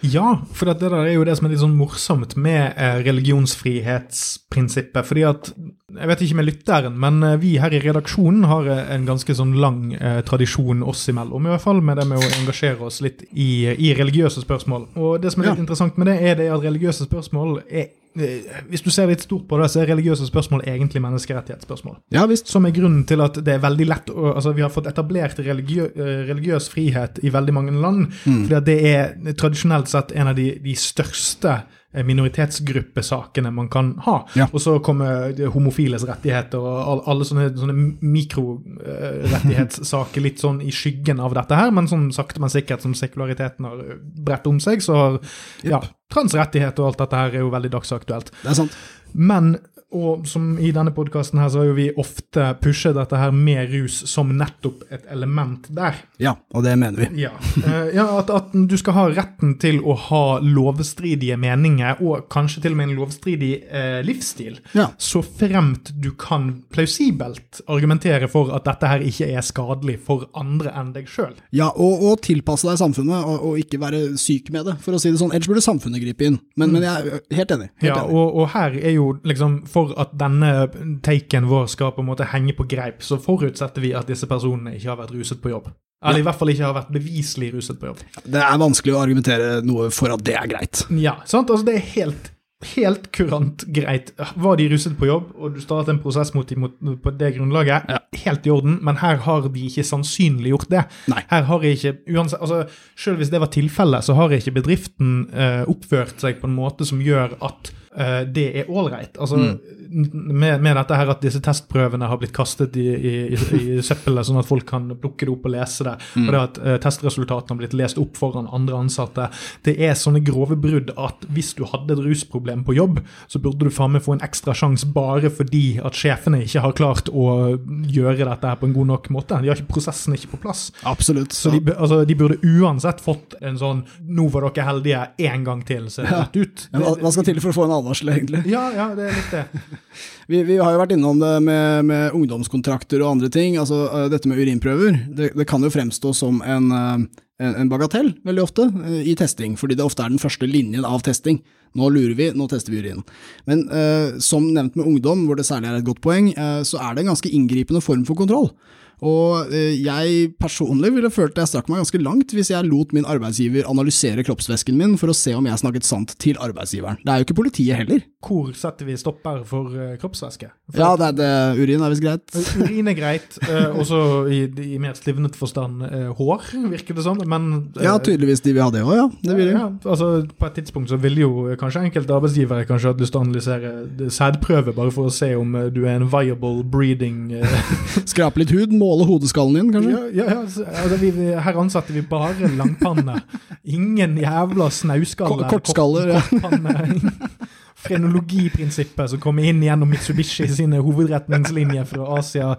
Ja, for det er jo det som er litt sånn morsomt med eh, religionsfrihetsprinsippet. fordi at, Jeg vet ikke med lytteren, men eh, vi her i redaksjonen har eh, en ganske sånn lang eh, tradisjon oss imellom, i hvert fall med det med å engasjere oss litt i, i religiøse spørsmål. Og det som er litt Ja. interessant med det, er det at religiøse spørsmål er eh, Hvis du ser litt stort på det, så er religiøse spørsmål egentlig menneskerettighetsspørsmål. Ja visst. Som er grunnen til at det er veldig lett å, altså Vi har fått etablert religiø, religiøs frihet i veldig mange land. fordi at det er tradisjonelt sett en av de, de største minoritetsgruppesakene man kan ha. Ja. Og så kommer homofiles rettigheter og alle sånne, sånne mikrorettighetssaker litt sånn i skyggen av dette her, men sånn sakte, men sikkert som sekulariteten har bredt om seg, så har ja, transrettigheter og alt dette her er jo veldig dagsaktuelt. Det er sant. Men, og som i denne podkasten her, så har jo vi ofte pushet dette her med rus som nettopp et element der. Ja, og det mener vi. Ja, Eh, ja at, at du skal ha retten til å ha lovstridige meninger, og kanskje til og med en lovstridig eh, livsstil, Ja. så fremt du kan plausibelt argumentere for at dette her ikke er skadelig for andre enn deg sjøl. Ja, og, og tilpasse deg samfunnet, og, og ikke være syk med det, for å si det sånn. Ellers burde samfunnet gripe inn. Men, men jeg er helt enig. Helt Ja, enig. og, og her er jo liksom For at denne taken vår skal på en måte henge på greip, så forutsetter vi at disse personene ikke har vært ruset på jobb. Eller i hvert fall ikke har vært beviselig ruset på jobb. Det er vanskelig å argumentere noe for at det er greit. Ja, sant? Altså Det er helt Helt kurant greit. Var de ruset på jobb, og du startet en prosess mot dem på det grunnlaget, Ja. helt i orden, men her har de ikke sannsynliggjort det. Nei. Her har ikke, uansett, altså Selv hvis det var tilfellet, så har ikke bedriften eh, oppført seg på en måte som gjør at det er ålreit. Altså, med, med dette her at disse testprøvene har blitt kastet i, i, i, i (laughs) søppelet, sånn at folk kan plukke det opp og lese det, og det at uh, testresultatene har blitt lest opp foran andre ansatte. Det er sånne grove brudd at hvis du hadde et rusproblem på jobb, så burde du faen meg få en ekstra sjanse bare fordi at sjefene ikke har klart å gjøre dette her på en god nok måte. De har ikke prosessen ikke på plass. Absolutt. Så de, altså, de burde uansett fått en sånn 'nå var dere heldige' én gang til, så det rett ut. Ja, hva, skal til for å få en advarsel, egentlig? Ja, ja, det er litt det. (laughs) Vi, vi har jo vært innom det med, med ungdomskontrakter og andre ting. Altså, eh, dette med urinprøver, det, det kan jo fremstå som en, eh, en, en bagatell veldig ofte eh, i testing, fordi det ofte er den første linjen av testing. Nå lurer vi, nå tester vi urinen. Men eh, som nevnt med ungdom, hvor det særlig er et godt poeng, eh, så er det en ganske inngripende form for kontroll. Og eh, jeg personlig ville følt jeg strakk meg ganske langt hvis jeg lot min arbeidsgiver analysere kroppsvæsken min for å se om jeg snakket sant til arbeidsgiveren. Det er jo ikke politiet heller. Hvor setter vi stopper for eh, kroppsvæske? For Ja, det, er- det, urin er visst greit. Urin er greit, eh, også i, i mer slivnet forstand hår, virker det som. Men Ja, tydeligvis de vil ha det òg, ja. Det vil de. ja, altså På et tidspunkt så ville jo kanskje enkelte arbeidsgivere kanskje hatt lyst til å analysere sædprøve, bare for å se om du er en viable breeding (laughs) Skrape litt hud, måle hodeskallen din, kanskje. Ja, ja, ja altså, vi, her ansatte vi bare langpanne. Ingen jævla snauskalle. Ko- kortskaller, ja. Frenologiprinsippet som kommer inn gjennom Mitsubishi sine hovedretningslinjer fra Asia.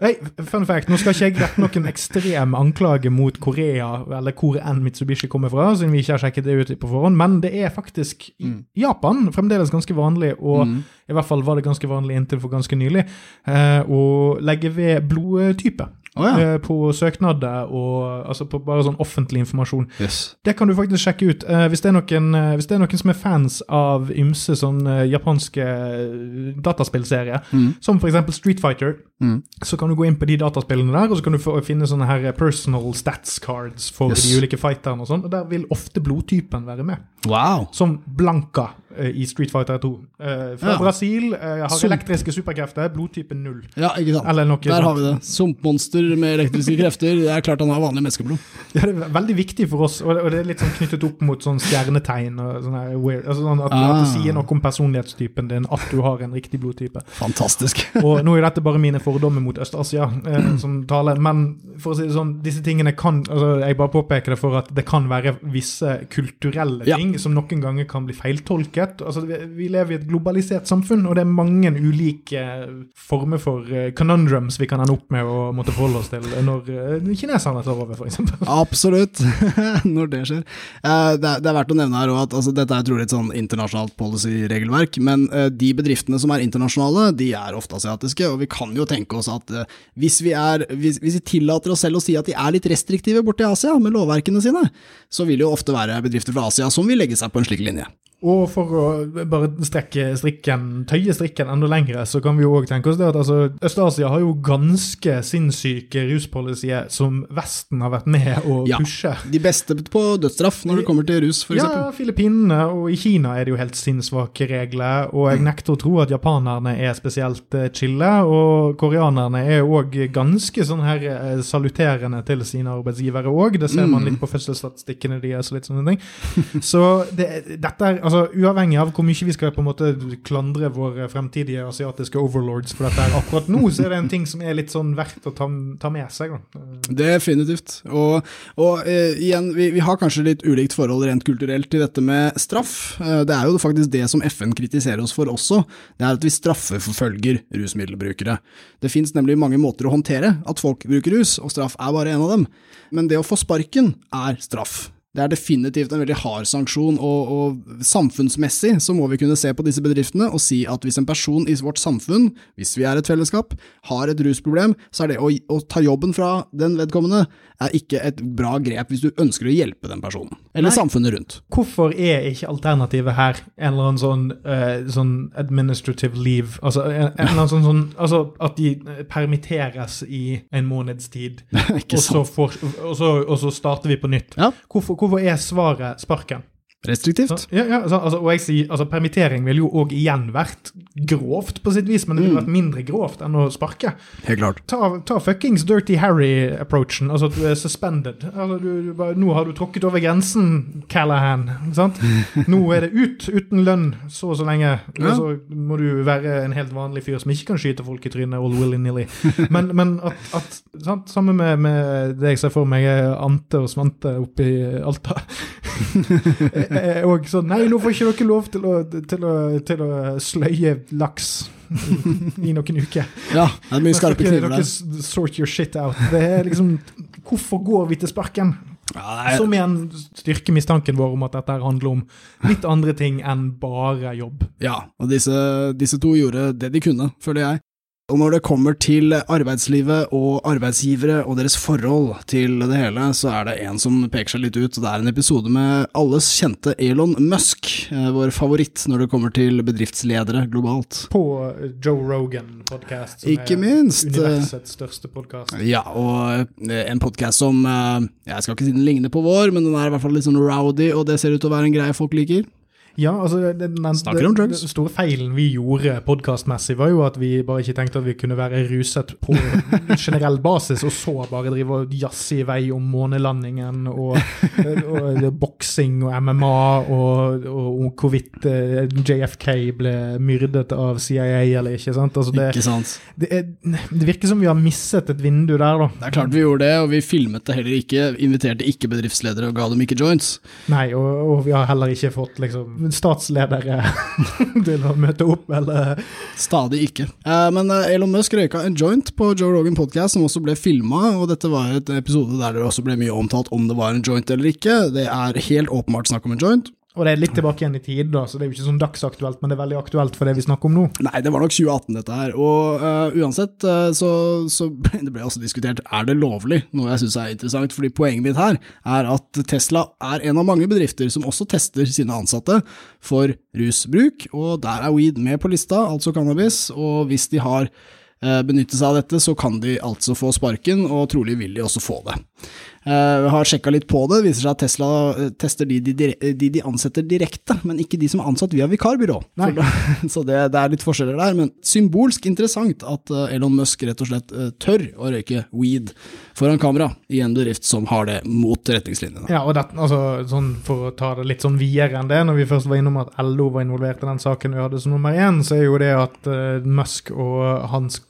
Hey, fun fact, nå skal ikke jeg rette noen ekstrem anklage mot Korea, eller hvor enn Mitsubishi kommer fra, siden vi ikke har sjekket det ut på forhånd, men det er faktisk i Japan fremdeles ganske vanlig, og i hvert fall var det ganske vanlig inntil for ganske nylig, eh, å legge ved blodtype. Å, ja. eh, På søknader og altså på bare sånn offentlig informasjon. Yes. Det kan du faktisk sjekke ut. Eh, hvis, det noen, eh, hvis det er noen som er fans av ymse sånn japanske dataspillserier, dataspillserier, som f.eks. Street Fighter, Mm. så kan du gå inn på de dataspillene der, og så kan du finne sånne her personal stats cards for Yes. de ulike fighterne og sånn, og der vil ofte blodtypen være med. Wow. Som Blanka uh, i Street Fighter 2. Uh, fra Ja. Brasil, uh, har Sump. elektriske superkrefter, blodtype null. Ja, ikke sant. Der sånt. har vi det. Sumpmonster med elektriske krefter. Det er klart han har vanlig menneskeblod. Ja, det er veldig viktig for oss, og det, er litt sånn knyttet opp mot sånn stjernetegn. og sånne weird, altså sånn at, at Ah. det sier noe om personlighetstypen din at du har en riktig blodtype. Fantastisk. Og nå er dette bare mine fordommer, fordommer mot Øst-Asia eh, (clears throat) som taler, men for å si det sånn, disse tingene kan altså Jeg bare påpeker det for at det kan være visse kulturelle Ja. ting som noen ganger kan bli feiltolket. Altså, vi, vi lever i et globalisert samfunn, og det er mange ulike former for eh, conundrums vi kan ende opp med å måtte forholde oss til når eh, kineserne tar over, f.eks. (laughs) Absolutt, (laughs) når det skjer. Eh, Det er, det er verdt å nevne her også at altså, dette er trolig et sånn internasjonalt policy-regelverk, men eh, de bedriftene som er internasjonale, de er ofte asiatiske, og vi kan jo tenke oss at eh, hvis vi, er, hvis, hvis vi tillater oss selv å si at de er litt restriktive borti Asia med lovverkene sine, så vil det jo ofte være bedrifter fra Asia som vil legge seg på en slik linje. Og for å bare strekke strikken, tøye strikken enda lengre, så kan vi jo òg tenke oss det at altså, Øst-Asia har jo ganske sinnssyke ruspolicyer som Vesten har vært med å Ja. pushe. De beste på dødsstraff når det kommer til rus, for Ja, eksempel. Filippinene og i Kina er det jo helt sinnssvake regler, og jeg nekter å tro at japanerne er spesielt eh, chille, og koreanerne er jo òg ganske sånn her salutterende saluterende til sine arbeidsgivere òg, det ser man litt på fødselsstatistikkene deres og litt sånne ting. Så det, dette er, altså uavhengig av hvor mye vi skal på en måte klandre våre fremtidige asiatiske overlords for dette her, akkurat nå så er det en ting som er litt sånn verdt å ta, ta med seg, da. Definitivt. Og, og uh, igjen, vi, vi har kanskje litt ulikt forhold rent kulturelt til dette med straff. Uh, det er jo faktisk det som FN kritiserer oss for også, det er at vi straffeforfølger rusmiddelbrukere. Det finnes nemlig mange måter å håndtere at folk bruker rus, og straff er bare en av dem. Men det å få sparken er straff. Det er definitivt en veldig hard sanksjon, og, og samfunnsmessig så må vi kunne se på disse bedriftene og si at hvis en person i vårt samfunn, hvis vi er et fellesskap, har et rusproblem, så er det å, å ta jobben fra den vedkommende er ikke et bra grep hvis du ønsker å hjelpe den personen, eller Nei. samfunnet rundt. Hvorfor er ikke alternativet her en eller annen sånn, uh, sånn administrative leave? Altså, en, en eller annen sånn, sånn, altså at de permitteres i en måneds tid, (laughs) og så, får, og, så, og så starter vi på nytt. Ja. Hvorfor, hvorfor er svaret sparken? Restriktivt. Ja, ja, altså, altså, og jeg sier, altså Permittering ville jo òg igjen vært grovt, på sitt vis, men det ville vært mindre grovt enn å sparke. Helt klart. Ta, ta fuckings Dirty Harry-approachen, altså at du er suspended. Altså, du, du bare, nå har du tråkket over grensen, Callahan. Sant? (laughs) Nå er det ut uten lønn så og så lenge. Og så må du være en helt vanlig fyr som ikke kan skyte folk i trynet all willy-nilly. Men, men at, at sant? Sammen med, med det jeg ser for meg er Ante og Svante oppe i Alta. (laughs) er òg sånn Nei, nå får ikke dere lov til å, til å, til å sløye laks i noen uker. Ja, det er mye skarpe kniver der. sort your shit out. Det er liksom Hvorfor går vi til sparken? Ja, Som igjen styrker mistanken vår om at dette handler om litt andre ting enn bare jobb. Ja, og disse, disse to gjorde det de kunne, føler jeg. Og når det kommer til arbeidslivet og arbeidsgivere og deres forhold til det hele, så er det en som peker seg litt ut. Det er en episode med alles kjente Elon Musk, eh, vår favoritt når det kommer til bedriftsledere globalt. På Joe Rogan-podkast, som Ikke er minst, eh, universets største podkast. Ja, og eh, en podkast som Jeg skal ikke si den ligner på vår, men den er i hvert fall litt sånn rowdy, og det ser ut til å være en greie folk liker. Ja, altså den, den, Snakker om drugs. Den store feilen vi gjorde podkastmessig, var jo at vi bare ikke tenkte at vi kunne være ruset på generell basis, og så bare drive og jazze i vei om månelandingen og, og, og boksing og MMA og, og hvorvidt eh, JFK ble myrdet av CIA eller ikke. sant? Altså det, Ikke sant? det, er, det virker som vi har misset et vindu der, da. Det er klart vi gjorde det, og vi filmet det heller ikke, inviterte ikke bedriftsledere og ga dem ikke joints. Nei, og, og vi har heller ikke fått liksom statsledere (laughs) til å møte opp, eller Stadig ikke. Eh, men eh, Elon Musk røyka en joint på Joe Rogan Podcast, som også ble filma, og dette var et episode der det også ble mye omtalt om det var en joint eller ikke. Det er helt åpenbart snakk om en joint. Og det er litt tilbake igjen i tid, da, så det er jo ikke sånn dagsaktuelt, men det er veldig aktuelt for det vi snakker om nå. Nei, det var nok 2018 dette her, og uh, uansett uh, så, så (laughs) det ble også diskutert, er det lovlig? Noe jeg synes er interessant, fordi poenget mitt her er at Tesla er en av mange bedrifter som også tester sine ansatte for rusbruk, og der er weed med på lista, altså cannabis, og hvis de har eh, benyttet seg av dette, så kan de altså få sparken, og trolig vil de også få det. Uh, har sjekka litt på det, det viser seg at Tesla uh, tester de de, de de, ansetter direkte, men ikke de som er ansatt via vikarbyrå. Da, (laughs) så det, det, er litt forskjeller der, men symbolsk interessant at uh, Elon Musk rett og slett tør å røyke weed foran kamera i en bedrift som har det mot retningslinjene. Ja, og det, altså, sånn, For å ta det litt sånn videre enn det, når vi først var innom at LO var involvert i den saken vi hadde som nummer én, så er jo det at Musk og hans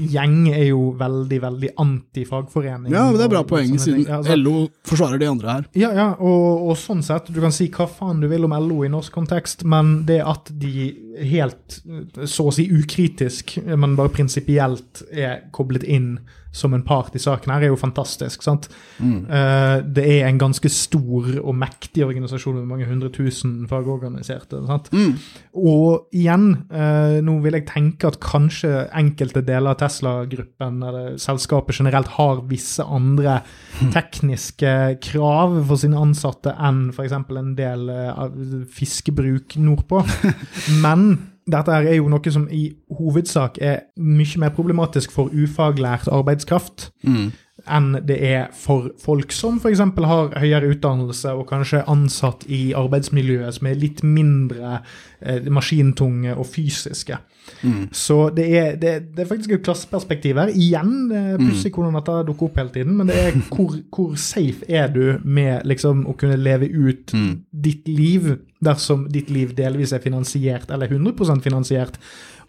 gjeng er jo veldig, veldig anti-fagforening. Ja, men det er bra poeng, siden altså, LO forsvarer de andre her. Ja, ja, og, og, sånn sett, du kan si hva faen du vil om LO i norsk kontekst, men det at de helt, så å si ukritisk, men bare prinsipielt er koblet inn som en part i saken her, er jo fantastisk. sant? Mm. Uh, det er en ganske stor og mektig organisasjon med mange hundre tusen fagorganiserte. sant? Mm. Og igjen, uh, nå vil jeg tenke at kanskje enkelte deler av Tesla-gruppen eller selskapet generelt har visse andre (laughs) tekniske krav for sine ansatte enn f.eks. en del uh, fiskebruk nordpå. (laughs) Men dette er jo noe som i hovedsak er mye mer problematisk for ufaglært arbeidskraft. Mm enn det er for folk som f.eks. har høyere utdannelse og kanskje er ansatt i arbeidsmiljøet som er litt mindre eh, maskintunge og fysiske. Mm. Så det er, det, det er, faktisk et klasseperspektiv her. Igjen, mm. pussig hvordan dette dukker opp hele tiden, men det er hvor, hvor safe er du med liksom å kunne leve ut mm. ditt liv dersom ditt liv delvis er finansiert, eller 100% finansiert,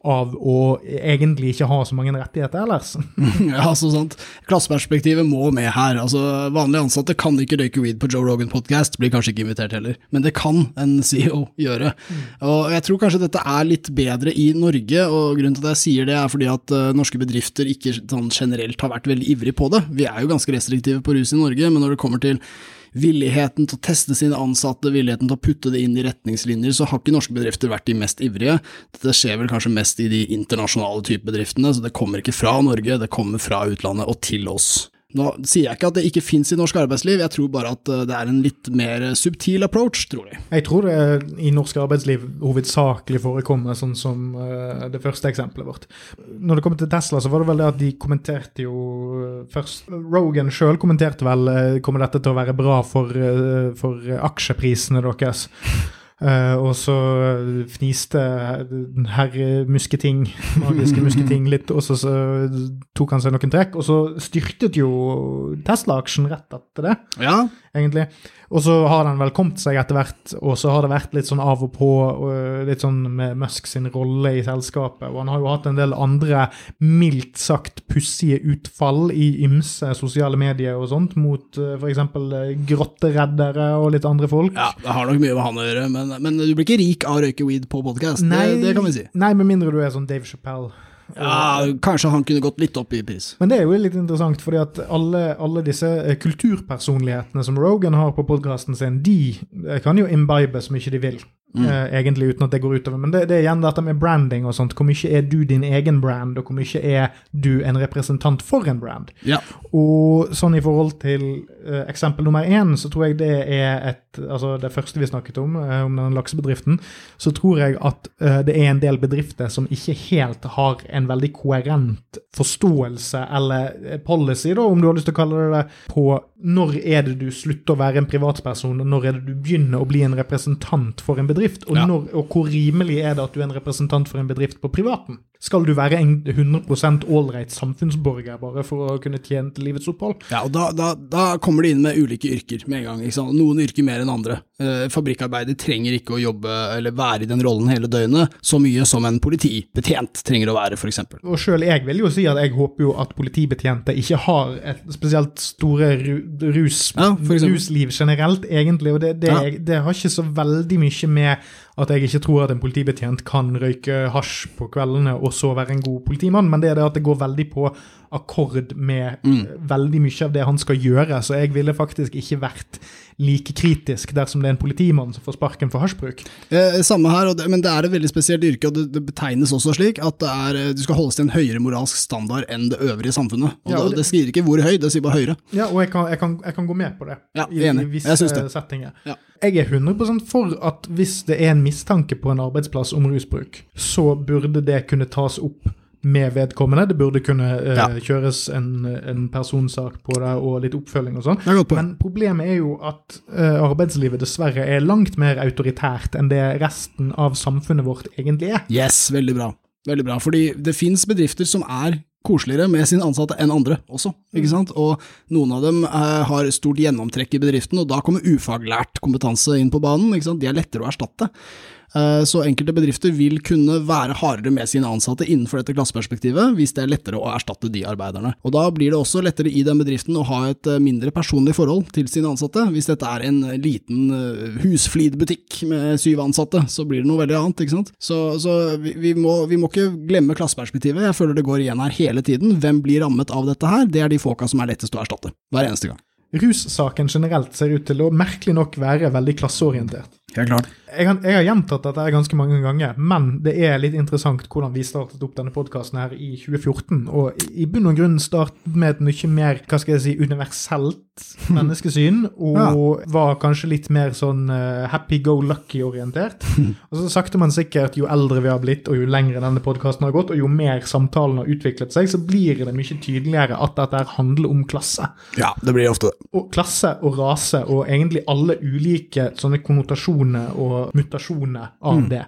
av å egentlig ikke ha så mange rettigheter ellers. (laughs) ja, så sant. Klasseperspektivet må med her. Altså, Vanlige ansatte kan ikke røyke weed på Joe Rogan podcast, blir kanskje ikke invitert heller, men det kan en CEO gjøre. Mm. Og Jeg tror kanskje dette er litt bedre i Norge, og grunnen til at jeg sier det er fordi at uh, norske bedrifter ikke sånn generelt har vært veldig ivrige på det. Vi er jo ganske restriktive på rus i Norge, men når det kommer til villigheten til å teste sine ansatte, villigheten til å putte det inn i retningslinjer, så har ikke norske bedrifter vært de mest ivrige. Dette skjer vel kanskje mest i de internasjonale type bedriftene, så det kommer ikke fra Norge, det kommer fra utlandet og til oss. Nå sier jeg ikke at det ikke fins i norsk arbeidsliv, jeg tror bare at eh, det er en litt mer subtil approach, tror jeg. Jeg tror det i norsk arbeidsliv hovedsakelig forekommer, sånn som uh, det første eksempelet vårt. Når det kommer til Tesla, så var det vel det at de kommenterte jo først Rogan sjøl kommenterte vel kommer dette til å være bra for, for aksjeprisene deres. Uh, og så fniste herr Musketing, magiske Musketing, litt, og så, så, tok han seg noen trekk. Og så styrtet jo Tesla-aksjen rett etter det, ja. egentlig. Og så har den vel kommet seg etter hvert, og så har det vært litt sånn av og på, og litt sånn med Musk sin rolle i selskapet. Og han har jo hatt en del andre mildt sagt pussige utfall i ymse sosiale medier og sånt, mot uh, f.eks. Eh, grottereddere og litt andre folk. Ja, det har nok mye med han å gjøre, men, men du blir ikke rik av å røyke weed på podkast, det, det kan vi si. Nei, med mindre du er sånn Dave Chappelle. Ja, Kanskje han kunne gått litt opp i pris. Men det er jo litt interessant, fordi at alle, alle disse eh, kulturpersonlighetene som Rogan har på podkasten sin, de eh, kan jo imbibe så mye de vil. Mm. Eh, egentlig uten at det går utover. Men det, det, er igjen dette med branding og sånt. Hvor mye er du din egen brand, og hvor mye er du en representant for en brand? Ja. Og sånn i forhold til uh, eksempel nummer én, så tror jeg det er et Altså det første vi snakket om, uh, om den laksebedriften, så tror jeg at det er en del bedrifter som ikke helt har en veldig koherent forståelse eller policy, da, om du har lyst til å kalle det det, på når er det du slutter å være en privatperson, og når er det du begynner å bli en representant for en bedrift? Bedrift, og, når, og, hvor rimelig er det at du er en representant for en bedrift på privaten? Skal du være en 100% ålreit samfunnsborger bare for å kunne tjene til livets opphold? Ja, og da, da, da, kommer det inn med ulike yrker med en gang. Noen yrker mer enn andre. Eh, fabrikkarbeider trenger ikke å jobbe eller være i den rollen hele døgnet så mye som en politibetjent trenger å være, f.eks. Og sjøl jeg vil jo si at jeg håper jo at politibetjente ikke har et spesielt store rus, ja, rusliv generelt, egentlig. Og det, det, ja. det har ikke så veldig mye med at jeg ikke tror at en politibetjent kan røyke hasj på kveldene og så være en god politimann, men det er det at det går veldig på akkord med mm. veldig mye av det han skal gjøre. Så jeg ville faktisk ikke vært like kritisk dersom det er en politimann som får sparken for hasjbruk. Eh, samme her, det, men det er et veldig spesielt yrke, og det, det betegnes også slik at er, du skal holdes til en høyere moralsk standard enn det øvrige samfunnet. Og, ja, og det, det, sier ikke hvor høy, det sier bare høyere. Ja, og jeg kan, jeg kan, jeg kan gå med på det ja, i, i visse settinger. Ja. Jeg er 100 for at hvis det er en mistanke på en arbeidsplass om rusbruk, så burde det kunne tas opp med vedkommende. Det burde kunne eh, Ja. kjøres en, en personsak på det, og litt oppfølging og sånn. Men problemet er jo at eh, arbeidslivet dessverre er langt mer autoritært enn det resten av samfunnet vårt egentlig er. Yes, veldig bra. Veldig bra. Fordi det fins bedrifter som er koseligere med sine ansatte enn andre også, ikke sant. Og noen av dem eh, har stort gjennomtrekk i bedriften, og da kommer ufaglært kompetanse inn på banen, ikke sant. De er lettere å erstatte. Eh, Så enkelte bedrifter vil kunne være hardere med sine ansatte innenfor dette klasseperspektivet, hvis det er lettere å erstatte de arbeiderne. Og da blir det også lettere i den bedriften å ha et eh, mindre personlig forhold til sine ansatte. Hvis dette er en liten eh, husflidbutikk med syv ansatte, så blir det noe veldig annet, ikke sant. Så, så vi, vi, må, vi må ikke glemme klasseperspektivet. Jeg føler det går igjen her hele tiden. Hvem blir rammet av dette her? Det er de folka som er lettest å erstatte, hver eneste gang. Russaken generelt ser ut til å merkelig nok være veldig klasseorientert. Helt klart. Jeg har, jeg har gjentatt dette ganske mange ganger, men det er litt interessant hvordan vi startet opp denne podkasten her i 2014. Og i- bunn og grunn startet med et mye mer hva skal jeg si, universelt (laughs) menneskesyn, og var kanskje litt mer sånn uh, happy-go-lucky-orientert. (laughs) Og så sakte, men sikkert, jo eldre vi har blitt, og jo lengre denne podkasten har gått, og jo mer samtalen har utviklet seg, så blir det mye tydeligere at dette handler om klasse Ja, det blir ofte det. og klasse og rase og egentlig alle ulike sånne konnotasjoner og mutasjoner av det.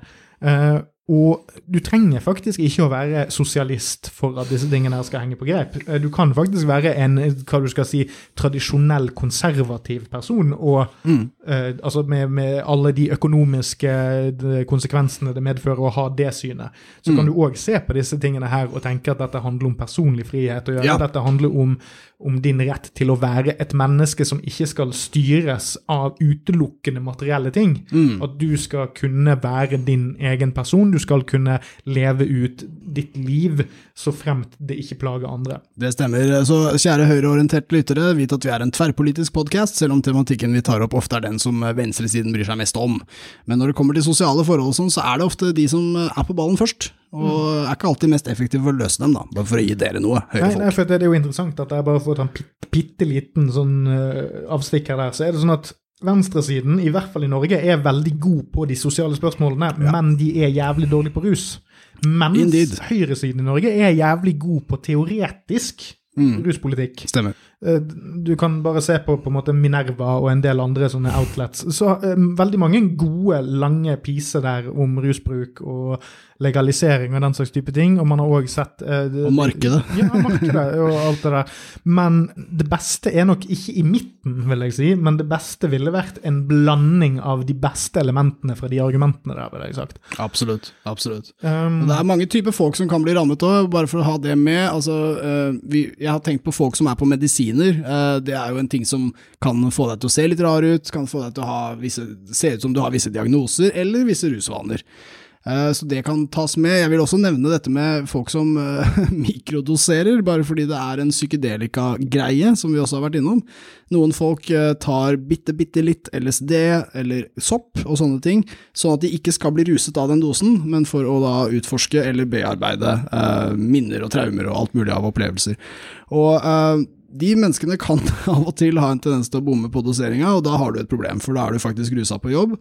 Og du trenger faktisk ikke å være sosialist for at disse tingene her skal henge på grep. Eh, Du kan faktisk være en hva du skal si, tradisjonell konservativ person, og eh, altså med, med alle de økonomiske konsekvensene det medfører å ha det synet. Så kan du òg se på disse tingene her og tenke at dette handler om personlig frihet. og Ja. dette handler om, om din rett til å være et menneske som ikke skal styres av utelukkende materielle ting. At du skal kunne være din egen person, du skal kunne leve ut ditt liv så fremt det ikke plager andre. Det stemmer. Så kjære høyreorienterte lyttere, vit at vi er en tverrpolitisk podkast, selv om tematikken vi tar opp ofte er den som venstresiden bryr seg mest om. Men når det kommer til sosiale forhold og sånn, så er det ofte de som er på ballen først. Og er ikke alltid mest effektive for å løse dem, da. Bare for å gi dere noe, Nei, nei, for det er jo interessant at jeg bare får en bitte, liten sånn uh, avstikker der. Så er det sånn at venstresiden, i hvert fall i Norge, er veldig god på de sosiale spørsmålene, men de er jævlig dårlige på rus. Mens Indeed. høyresiden i Norge er jævlig god på teoretisk ruspolitikk. Stemmer. Eh, Du kan bare se på på måte Minerva og en del andre sånne outlets. Så um, veldig mange gode, lange piser der om rusbruk og legalisering og den slags type ting. Og man har òg sett eh, det- Og markedet. Ja, markedet og alt det der. Men det beste er nok ikke i midten, vil jeg si. Men det beste ville vært en blanding av de beste elementene fra de argumentene der, vil jeg sagt. Absolutt. Absolutt. Um, det er mange typer folk som kan bli rammet òg, bare for å ha det med. Altså, uh, vi, jeg har tenkt på folk som er på medisiner. Uh, det er jo en ting som kan få deg til å se litt rar ut, kan få deg til å ha visse, se ut som du har visse diagnoser, eller visse rusvaner. Eh, Så det kan tas med. Jeg vil også nevne dette med folk som eh, (laughs) mikrodoserer, bare fordi det er en psykedelika-greie, som vi også har vært innom. Noen folk eh, tar bitte, bitte litt LSD eller sopp og sånne ting, sånn at de ikke skal bli ruset av den dosen, men for å da utforske eller bearbeide eh, minner og traumer og alt mulig av opplevelser. Og eh, de menneskene kan (laughs) av og til ha en tendens til å bomme på doseringa, og da har du et problem, for da er du faktisk rusa på jobb.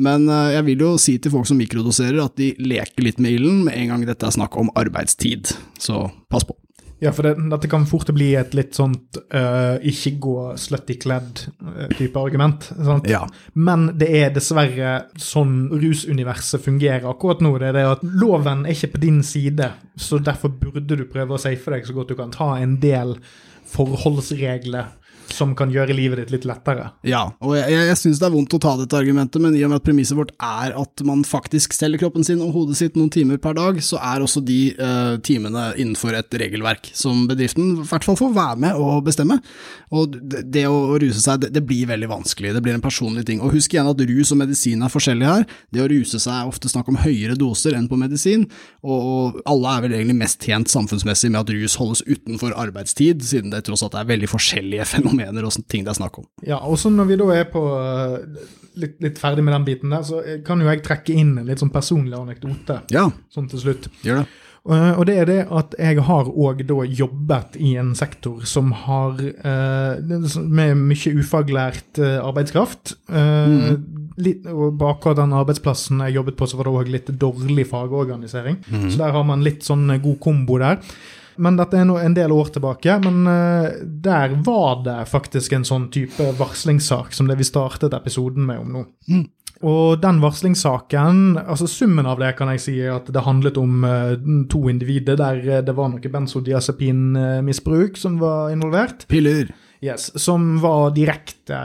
Men eh, jeg vil jo si til folk som mikrodoserer at de leker litt med ilden med en gang dette er snakk om arbeidstid, så pass på. Ja, for det, dette kan fort bli et litt sånt uh, ikke gå slutty kledd-type argument. Sant? Ja. Men det er dessverre sånn rusuniverset fungerer akkurat nå. Det er det at loven er ikke på din side, så derfor burde du prøve å safe deg så godt du kan. Ta en del forholdsregler som kan gjøre livet ditt litt lettere. Ja, og jeg, jeg, syns det er vondt å ta dette argumentet, men i og med at premisset vårt er at man faktisk selger kroppen sin og hodet sitt noen timer per dag, så er også de uh, timene innenfor et regelverk som bedriften i hvert fall får være med og bestemme. Og det, det å ruse seg, det, det blir veldig vanskelig, det blir en personlig ting. Og husk igjen at rus og medisin er forskjellig her. Det å ruse seg er ofte snakk om høyere doser enn på medisin, og, og alle er vel egentlig mest tjent samfunnsmessig med at rus holdes utenfor arbeidstid, siden det tross alt er veldig forskjellige (laughs) fenomener og sånne ting det er snakk om. Ja, og så når vi da er på eh, litt, litt ferdig med den biten der, så kan jo jeg trekke inn en litt sånn personlig anekdote Ja, sånn til slutt. gjør det. Eh, Og det er det at jeg har òg da jobbet i en sektor som har eh, med mye ufaglært eh, arbeidskraft. Eh, litt, og på akkurat den arbeidsplassen jeg jobbet på, så var det òg litt dårlig fagorganisering. Så der har man litt sånn god kombo der. Men dette er en del år tilbake. Men uh, der var det faktisk en sånn type varslingssak som det vi startet episoden med om nå. Mm. Og den varslingssaken, altså summen av det kan jeg si at det handlet om uh, to individer der det var noe benzodiazepinmisbruk som var involvert. Piller. Yes, Som var direkte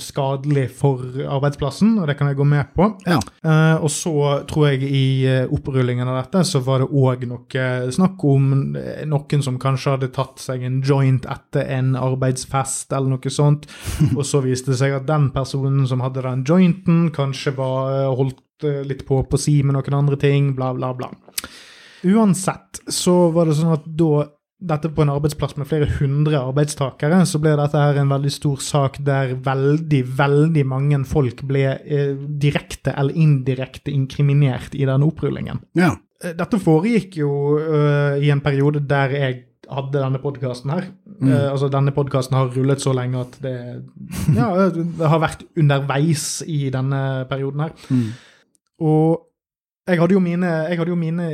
skadelig for arbeidsplassen, og det kan jeg gå med på. Ja. Uh, og så tror jeg i eh, opprullingen av dette så var det òg noe snakk om eh, noen som kanskje hadde tatt seg en joint etter en arbeidsfest eller noe sånt, (laughs) og så viste det seg at den personen som hadde den jointen, kanskje var holdt litt på på si med noen andre ting, bla, bla, bla. Uansett så var det sånn at da dette på en arbeidsplass med flere hundre arbeidstakere, så ble dette her en veldig stor sak der veldig, veldig mange folk ble eh, direkte eller indirekte inkriminert i den opprullingen. Ja. Eh, Dette foregikk jo uh, i en periode der jeg hadde denne podkasten her. Eh, altså Denne podkasten har rullet så lenge at det, ja, (laughs) det har vært underveis i denne perioden her. Mm. Og jeg hadde jo mine, jeg hadde jo mine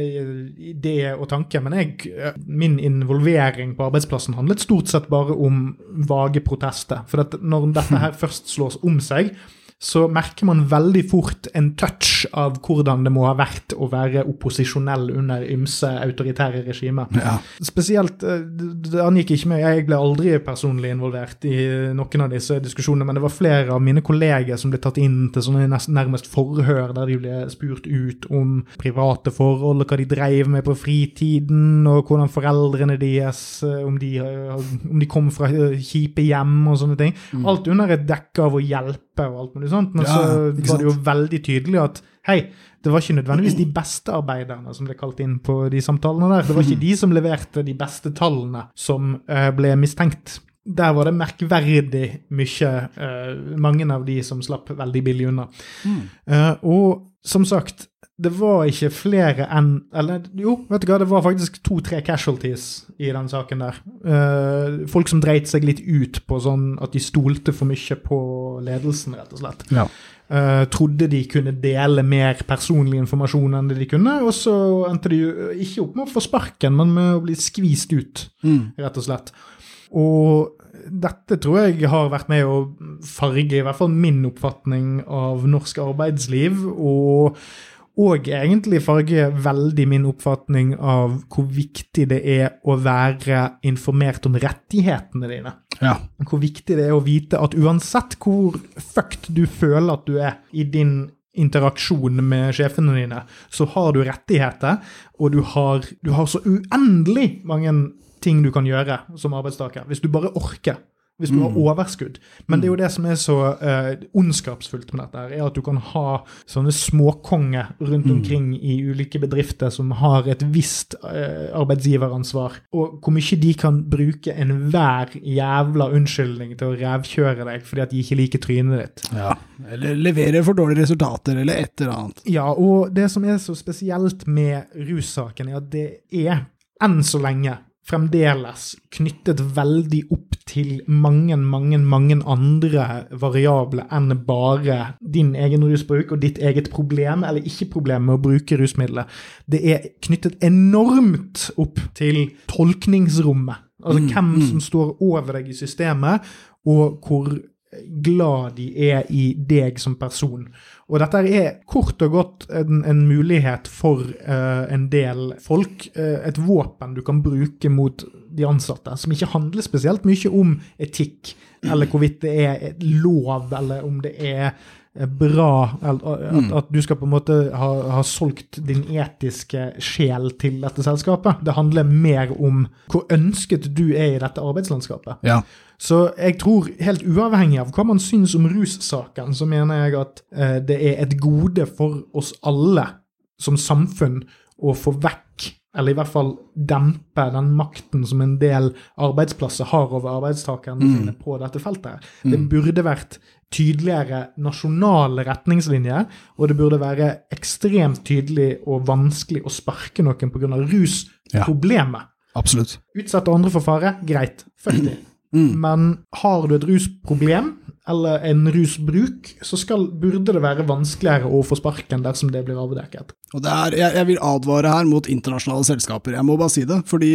ideer og tanker, men jeg, min involvering på arbeidsplassen handlet stort sett bare om vage protester. For at når dette her (laughs) først slås om seg, så merker man veldig fort en touch av hvordan det må ha vært å være opposisjonell under ymse autoritære regimer. Ja. Spesielt, eh, det angikk ikke meg, jeg ble aldri personlig involvert i noen av disse diskusjonene, men det var flere av mine kolleger som ble tatt inn til sånne nærmest forhør, der de ble spurt ut om private forhold, og hva de drev med på fritiden, og hvordan foreldrene deres, eh, om de, eh, om de kom fra kjipe hjem og sånne ting. Alt under et dekke av å hjelpe og alt mulig sånt, men Ja, så var det jo veldig tydelig at hei, det var ikke nødvendigvis de beste arbeiderne som ble kalt inn på de samtalene der. Det var ikke de som leverte de beste tallene som eh, ble mistenkt. Der var det merkverdig mye eh, Mange av de som slapp veldig billig unna. Eh, og som sagt, det var ikke flere enn Eller jo, vet du hva, det var faktisk to-tre casualties i den saken der. Uh, folk som dreit seg litt ut på sånn at de stolte for mye på ledelsen, rett og slett. Ja. Uh, trodde de kunne dele mer personlig informasjon enn det de kunne, og så endte de jo ikke opp med å få sparken, men med å bli skvist ut, Mm. rett og slett. Og dette tror jeg har vært med å farge i hvert fall min oppfatning av norsk arbeidsliv, og, og egentlig farge veldig min oppfatning av hvor viktig det er å være informert om rettighetene dine Ja. hvor viktig det er å vite at uansett hvor fucked du føler at du er i din interaksjon med sjefene dine, så har du rettigheter, og du har, du har så uendelig mange ting du kan gjøre som arbeidstaker, hvis du bare orker. Hvis du har overskudd. Men det er jo det som er så eh, ondskapsfullt med dette, her, er at du kan ha sånne småkonger rundt omkring i ulike bedrifter som har et visst eh, arbeidsgiveransvar, og hvor mye de kan bruke enhver jævla unnskyldning til å revkjøre deg fordi at de ikke liker trynet ditt. ja. Eller leverer for dårlige resultater, eller et eller annet. Ja, og det som er så spesielt med russaken, er at det er enn så lenge fremdeles knyttet veldig opp til mange, mange, mange andre variabler enn bare din egen rusbruk og ditt eget problem eller ikke-problem med å bruke rusmidler. Det er knyttet enormt opp til tolkningsrommet. Altså hvem som står over deg i systemet, og hvor glad de er i deg som person. Og dette er kort og godt en, en mulighet for uh, en del folk, Uh, et våpen du kan bruke mot de ansatte, som ikke handler spesielt mye om etikk, eller hvorvidt det er et lov, eller om det er eh, bra at, at du skal på en måte ha, ha solgt din etiske sjel til dette selskapet. Det handler mer om hvor ønsket du er i dette arbeidslandskapet. Ja. Så jeg tror, helt uavhengig av hva man syns om russaken, så mener jeg at eh, det er et gode for oss alle som samfunn å få vekk, eller i hvert fall dempe, den makten som en del arbeidsplasser har over arbeidstakerne sine på dette feltet. Det burde vært tydeligere nasjonale retningslinjer, og det burde være ekstremt tydelig og vanskelig å sparke noen pga. rusproblemet. Absolutt. Utsette andre for fare, greit. Fuck (clears throat) det. Men har du et rusproblem, eller en rusbruk, så skal, burde det være vanskeligere å få sparken dersom det blir avdekket. Og det er, jeg, jeg vil advare her mot internasjonale selskaper, jeg må bare si det. Fordi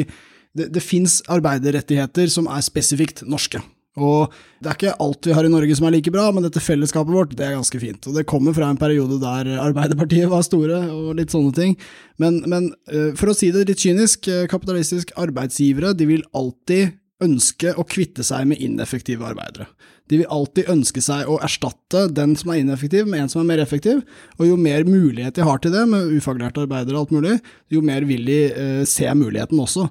det, det fins arbeiderrettigheter som er spesifikt norske. Og det er ikke alt vi har i Norge som er like bra, men dette fellesskapet vårt, det er ganske fint. Og det kommer fra en periode der Arbeiderpartiet var store, og litt sånne ting. Men, men eh, for å si det litt kynisk, eh, kapitalistisk arbeidsgivere, de vil alltid ønske å kvitte seg med ineffektive arbeidere. De vil alltid ønske seg å erstatte den som er ineffektiv, med en som er mer effektiv, og jo mer mulighet de har til det, med ufaglærte arbeidere og alt mulig, jo mer vil de eh, se muligheten også.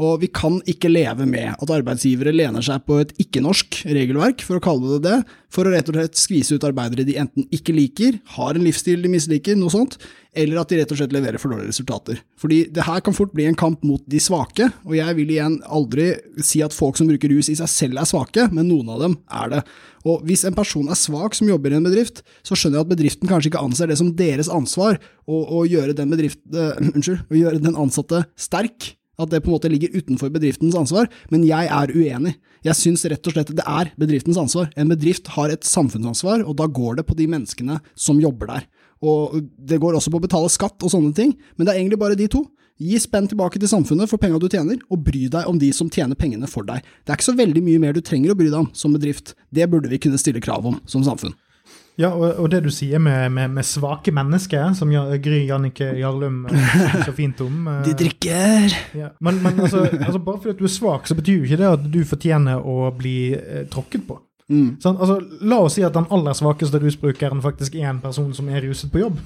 Og vi kan ikke leve med at arbeidsgivere lener seg på et ikke-norsk regelverk, for å kalle det det, for å rett og slett skvise ut arbeidere de enten ikke liker, har en livsstil de misliker, noe sånt, eller at de rett og slett leverer for dårlige resultater. Fordi det her kan fort bli en kamp mot de svake, og jeg vil igjen aldri si at folk som bruker rus i seg selv er svake, men noen av dem er det. Og hvis en person er svak som jobber i en bedrift, så skjønner jeg at bedriften kanskje ikke anser det som deres ansvar å, å gjøre, den bedrift, uh, (clears throat) unnskyld, å gjøre den ansatte sterk at det på en måte ligger utenfor bedriftens ansvar, men jeg er uenig. Jeg syns rett og slett det er bedriftens ansvar. En bedrift har et samfunnsansvar, og da går det på de menneskene som jobber der. Og det går også på å betale skatt og sånne ting, men det er egentlig bare de to. Gi spenn tilbake til samfunnet for penga du tjener, og bry deg om de som tjener pengene for deg. Det er ikke så veldig mye mer du trenger å bry deg om som bedrift. Det burde vi kunne stille krav om som samfunn. Ja, og, og, det du sier med, med, med svake mennesker, som Gry Jannicke Jarlum sier så fint om eh, De drikker! Ja. Men, men altså, altså, bare fordi du er svak, så betyr jo ikke det at du fortjener å bli eh, tråkket på. Mm. Sånn, altså, la oss si at den aller svakeste rusbrukeren faktisk er en person som er ruset på jobb.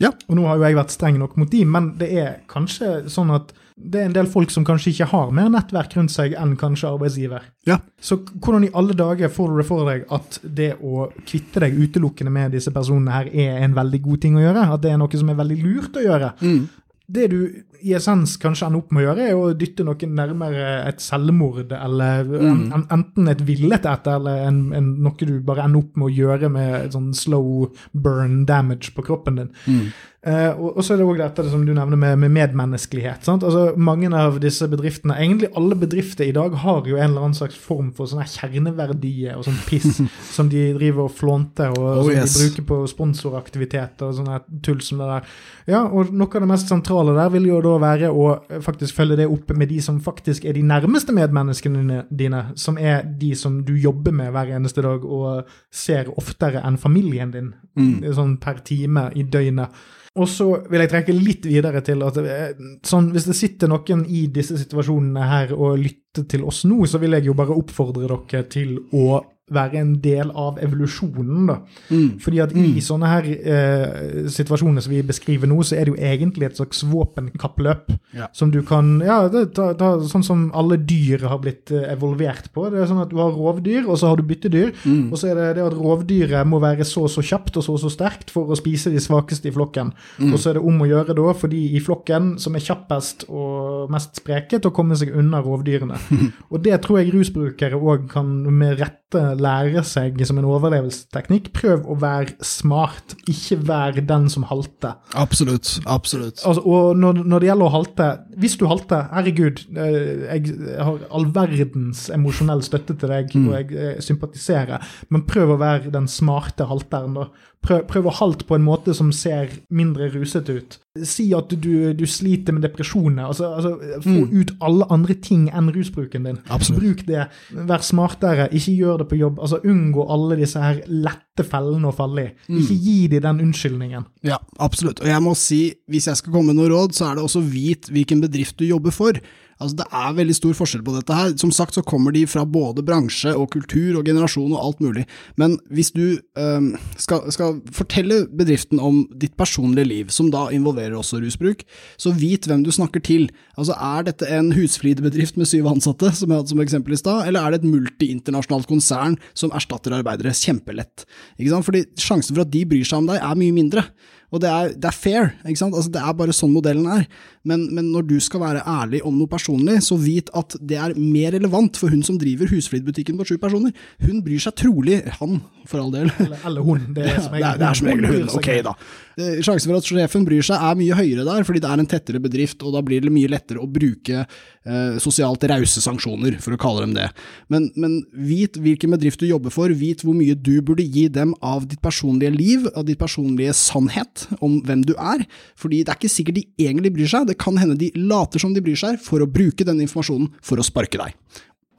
Ja. Og nå har jo jeg vært streng nok mot de, men det er kanskje sånn at det er en del folk som kanskje ikke har mer nettverk rundt seg enn kanskje arbeidsgiver. Ja. Så hvordan i alle dager får du det for deg at det å kvitte deg utelukkende med disse personene her er en veldig god ting å gjøre? At det er noe som er veldig lurt å gjøre? Mm. Det du i essens kanskje ender opp med å gjøre, er å dytte noen nærmere et selvmord, eller mm. en, enten et villet et, eller en, en, noe du bare ender opp med å gjøre med sånn slow burn damage på kroppen din. Mm. Uh, og, og, så er det òg dette som du nevner med, med medmenneskelighet. Altså, mange av disse bedriftene, egentlig alle bedrifter i dag, har jo en eller annen slags form for sånne kjerneverdier og sånn piss (laughs) som de driver og flånter, og oh, som yes. de bruker på sponsoraktiviteter og sånne tull som det der. Ja, og noe av det mest sentrale der vil jo da være å faktisk følge det opp med de som faktisk er de nærmeste medmenneskene dine, som er de som du jobber med hver eneste dag og ser oftere enn familien din, mm. sånn per time i døgnet. Og så vil jeg trekke litt videre til at eh, sånn, hvis det sitter noen i disse situasjonene her og lytter til oss nå, så vil jeg jo bare oppfordre dere til å være en del av evolusjonen. da. Mm. Fordi at i sånne her eh, situasjoner som vi beskriver nå, så er det jo egentlig et slags våpenkappløp. Ja. Som du kan Ja, det, ta, ta, sånn som alle dyr har blitt eh, evolvert på. Det er sånn at du har rovdyr, og så har du byttedyr. Mm. Og så er det det at rovdyret må være så og så kjapt og så og så sterkt for å spise de svakeste i flokken. Mm. Og så er det om å gjøre da, for de i flokken som er kjappest og mest spreket, å komme seg unna rovdyrene. (laughs) og det tror jeg rusbrukere òg kan med rette lære seg som en overlevelsesteknikk. Prøv å være smart, ikke vær den som halter. Absolutt. Absolutt. Altså, og når, når, det gjelder å halte Hvis du halter, herregud, eh, jeg, har all verdens emosjonell støtte til deg, mm. og jeg, jeg eh, sympatiserer, men prøv å være den smarte halteren, da. Prøv, prøv, å halte på en måte som ser mindre rusete ut. Si at du, du sliter med depresjoner. Altså, altså Få mm. ut alle andre ting enn rusbruken din. Absolutt. Bruk det. Vær smartere. Ikke gjør det på jobb. Altså Unngå alle disse her lette fellene å falle i. Mm. Ikke gi dem den unnskyldningen. Ja, absolutt. Og jeg må si, hvis jeg skal komme med noe råd, så er det også vit hvilken bedrift du jobber for. Altså, det er veldig stor forskjell på dette her. Som sagt så kommer de fra både bransje og kultur og generasjon og alt mulig. Men hvis du um, skal, skal, fortelle bedriften om ditt personlige liv, som da involverer også rusbruk, så vit hvem du snakker til. Altså, er dette en husflidbedrift med syv ansatte, som jeg hadde som eksempel i stad, eller er det et multiinternasjonalt konsern som erstatter arbeidere? Kjempelett. Ikke sant? Fordi sjansen for at de bryr seg om deg, er mye mindre. Og det er, det er fair, ikke sant? Altså, det er bare sånn modellen er. Men, men, når du skal være ærlig om noe personlig, så vit at det er mer relevant for hun som driver husflidbutikken på sju personer. Hun bryr seg trolig, han for all del Eller, eller hun. Det er som regel, ja, det er, det er som regel hun. Ok, da. Eh, sjansen for at sjefen bryr seg er mye høyere der, fordi det er en tettere bedrift, og da blir det mye lettere å bruke eh, sosialt rause sanksjoner, for å kalle dem det. Men, men vit hvilken bedrift du jobber for, vit hvor mye du burde gi dem av ditt personlige liv, av ditt personlige sannhet om hvem du er, fordi det er ikke sikkert de egentlig bryr seg, det kan hende de later som de bryr seg for å bruke denne informasjonen for å sparke deg.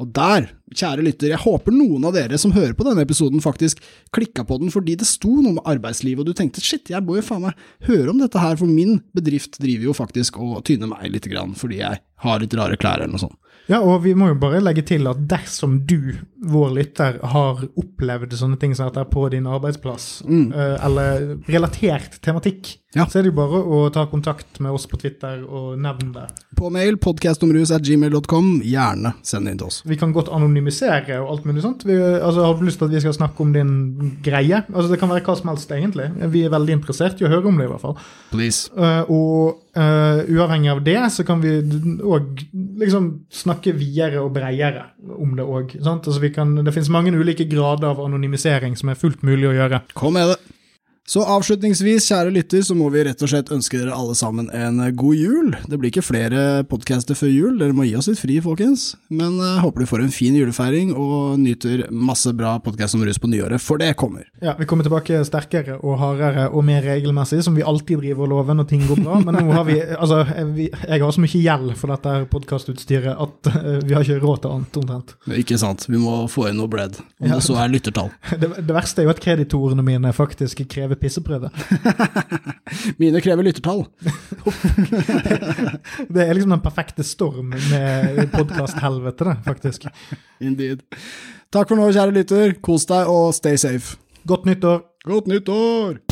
Og der, kjære lytter, jeg håper noen av dere som hører på denne episoden faktisk klikka på den fordi det sto noe med arbeidsliv, og du tenkte shit, jeg må jo faen meg høre om dette her, for min bedrift driver jo faktisk og tyner meg litt grann fordi jeg har litt rare klær eller noe sånt. Ja, og vi må jo bare legge til at dersom du, vår lytter, har opplevd sånne ting som dette på din arbeidsplass, mm. eller relatert tematikk, Ja. så er det jo bare å ta kontakt med oss på Twitter og nevne det. På mail podcastomrus.gmail.com, gjerne send inn til oss. Vi kan godt anonymisere og alt mulig sånt. Vi, altså, har du lyst til at vi skal snakke om din greie? Altså, det kan være hva som helst, egentlig. Vi er veldig interessert i å høre om det, i hvert fall. Please. Uh, og Uh, uavhengig av det, så kan vi òg liksom snakke videre og bredere om det òg. Altså, vi kan- det finnes mange ulike grader av anonymisering som er fullt mulig å gjøre. Kom med det. Så avslutningsvis, kjære lytter, så må vi rett og slett ønske dere alle sammen en god jul. Det blir ikke flere podcaster før jul, dere må gi oss litt fri, folkens. Men jeg håper du får en fin julefeiring og nyter masse bra podcast om rus på nyåret, for det kommer. Ja, Vi kommer tilbake sterkere og hardere og mer regelmessig, som vi alltid driver og lover når ting går bra. Men nå har vi Altså, vi, jeg har så mye gjeld for dette podkastutstyret at eh, vi har ikke råd til annet, omtrent. Ikke sant, vi må få inn noe bread, om Ja. det så er lyttertall. (laughs) Det, det verste er jo at kreditorene mine faktisk krever pisseprøve. (laughs) Mine krever lyttertall. (laughs) Det er liksom den perfekte storm med podkast-helvete, det, faktisk. Indeed. Takk for nå, kjære lytter. Kos deg og stay safe. Godt nyttår! Godt nyttår!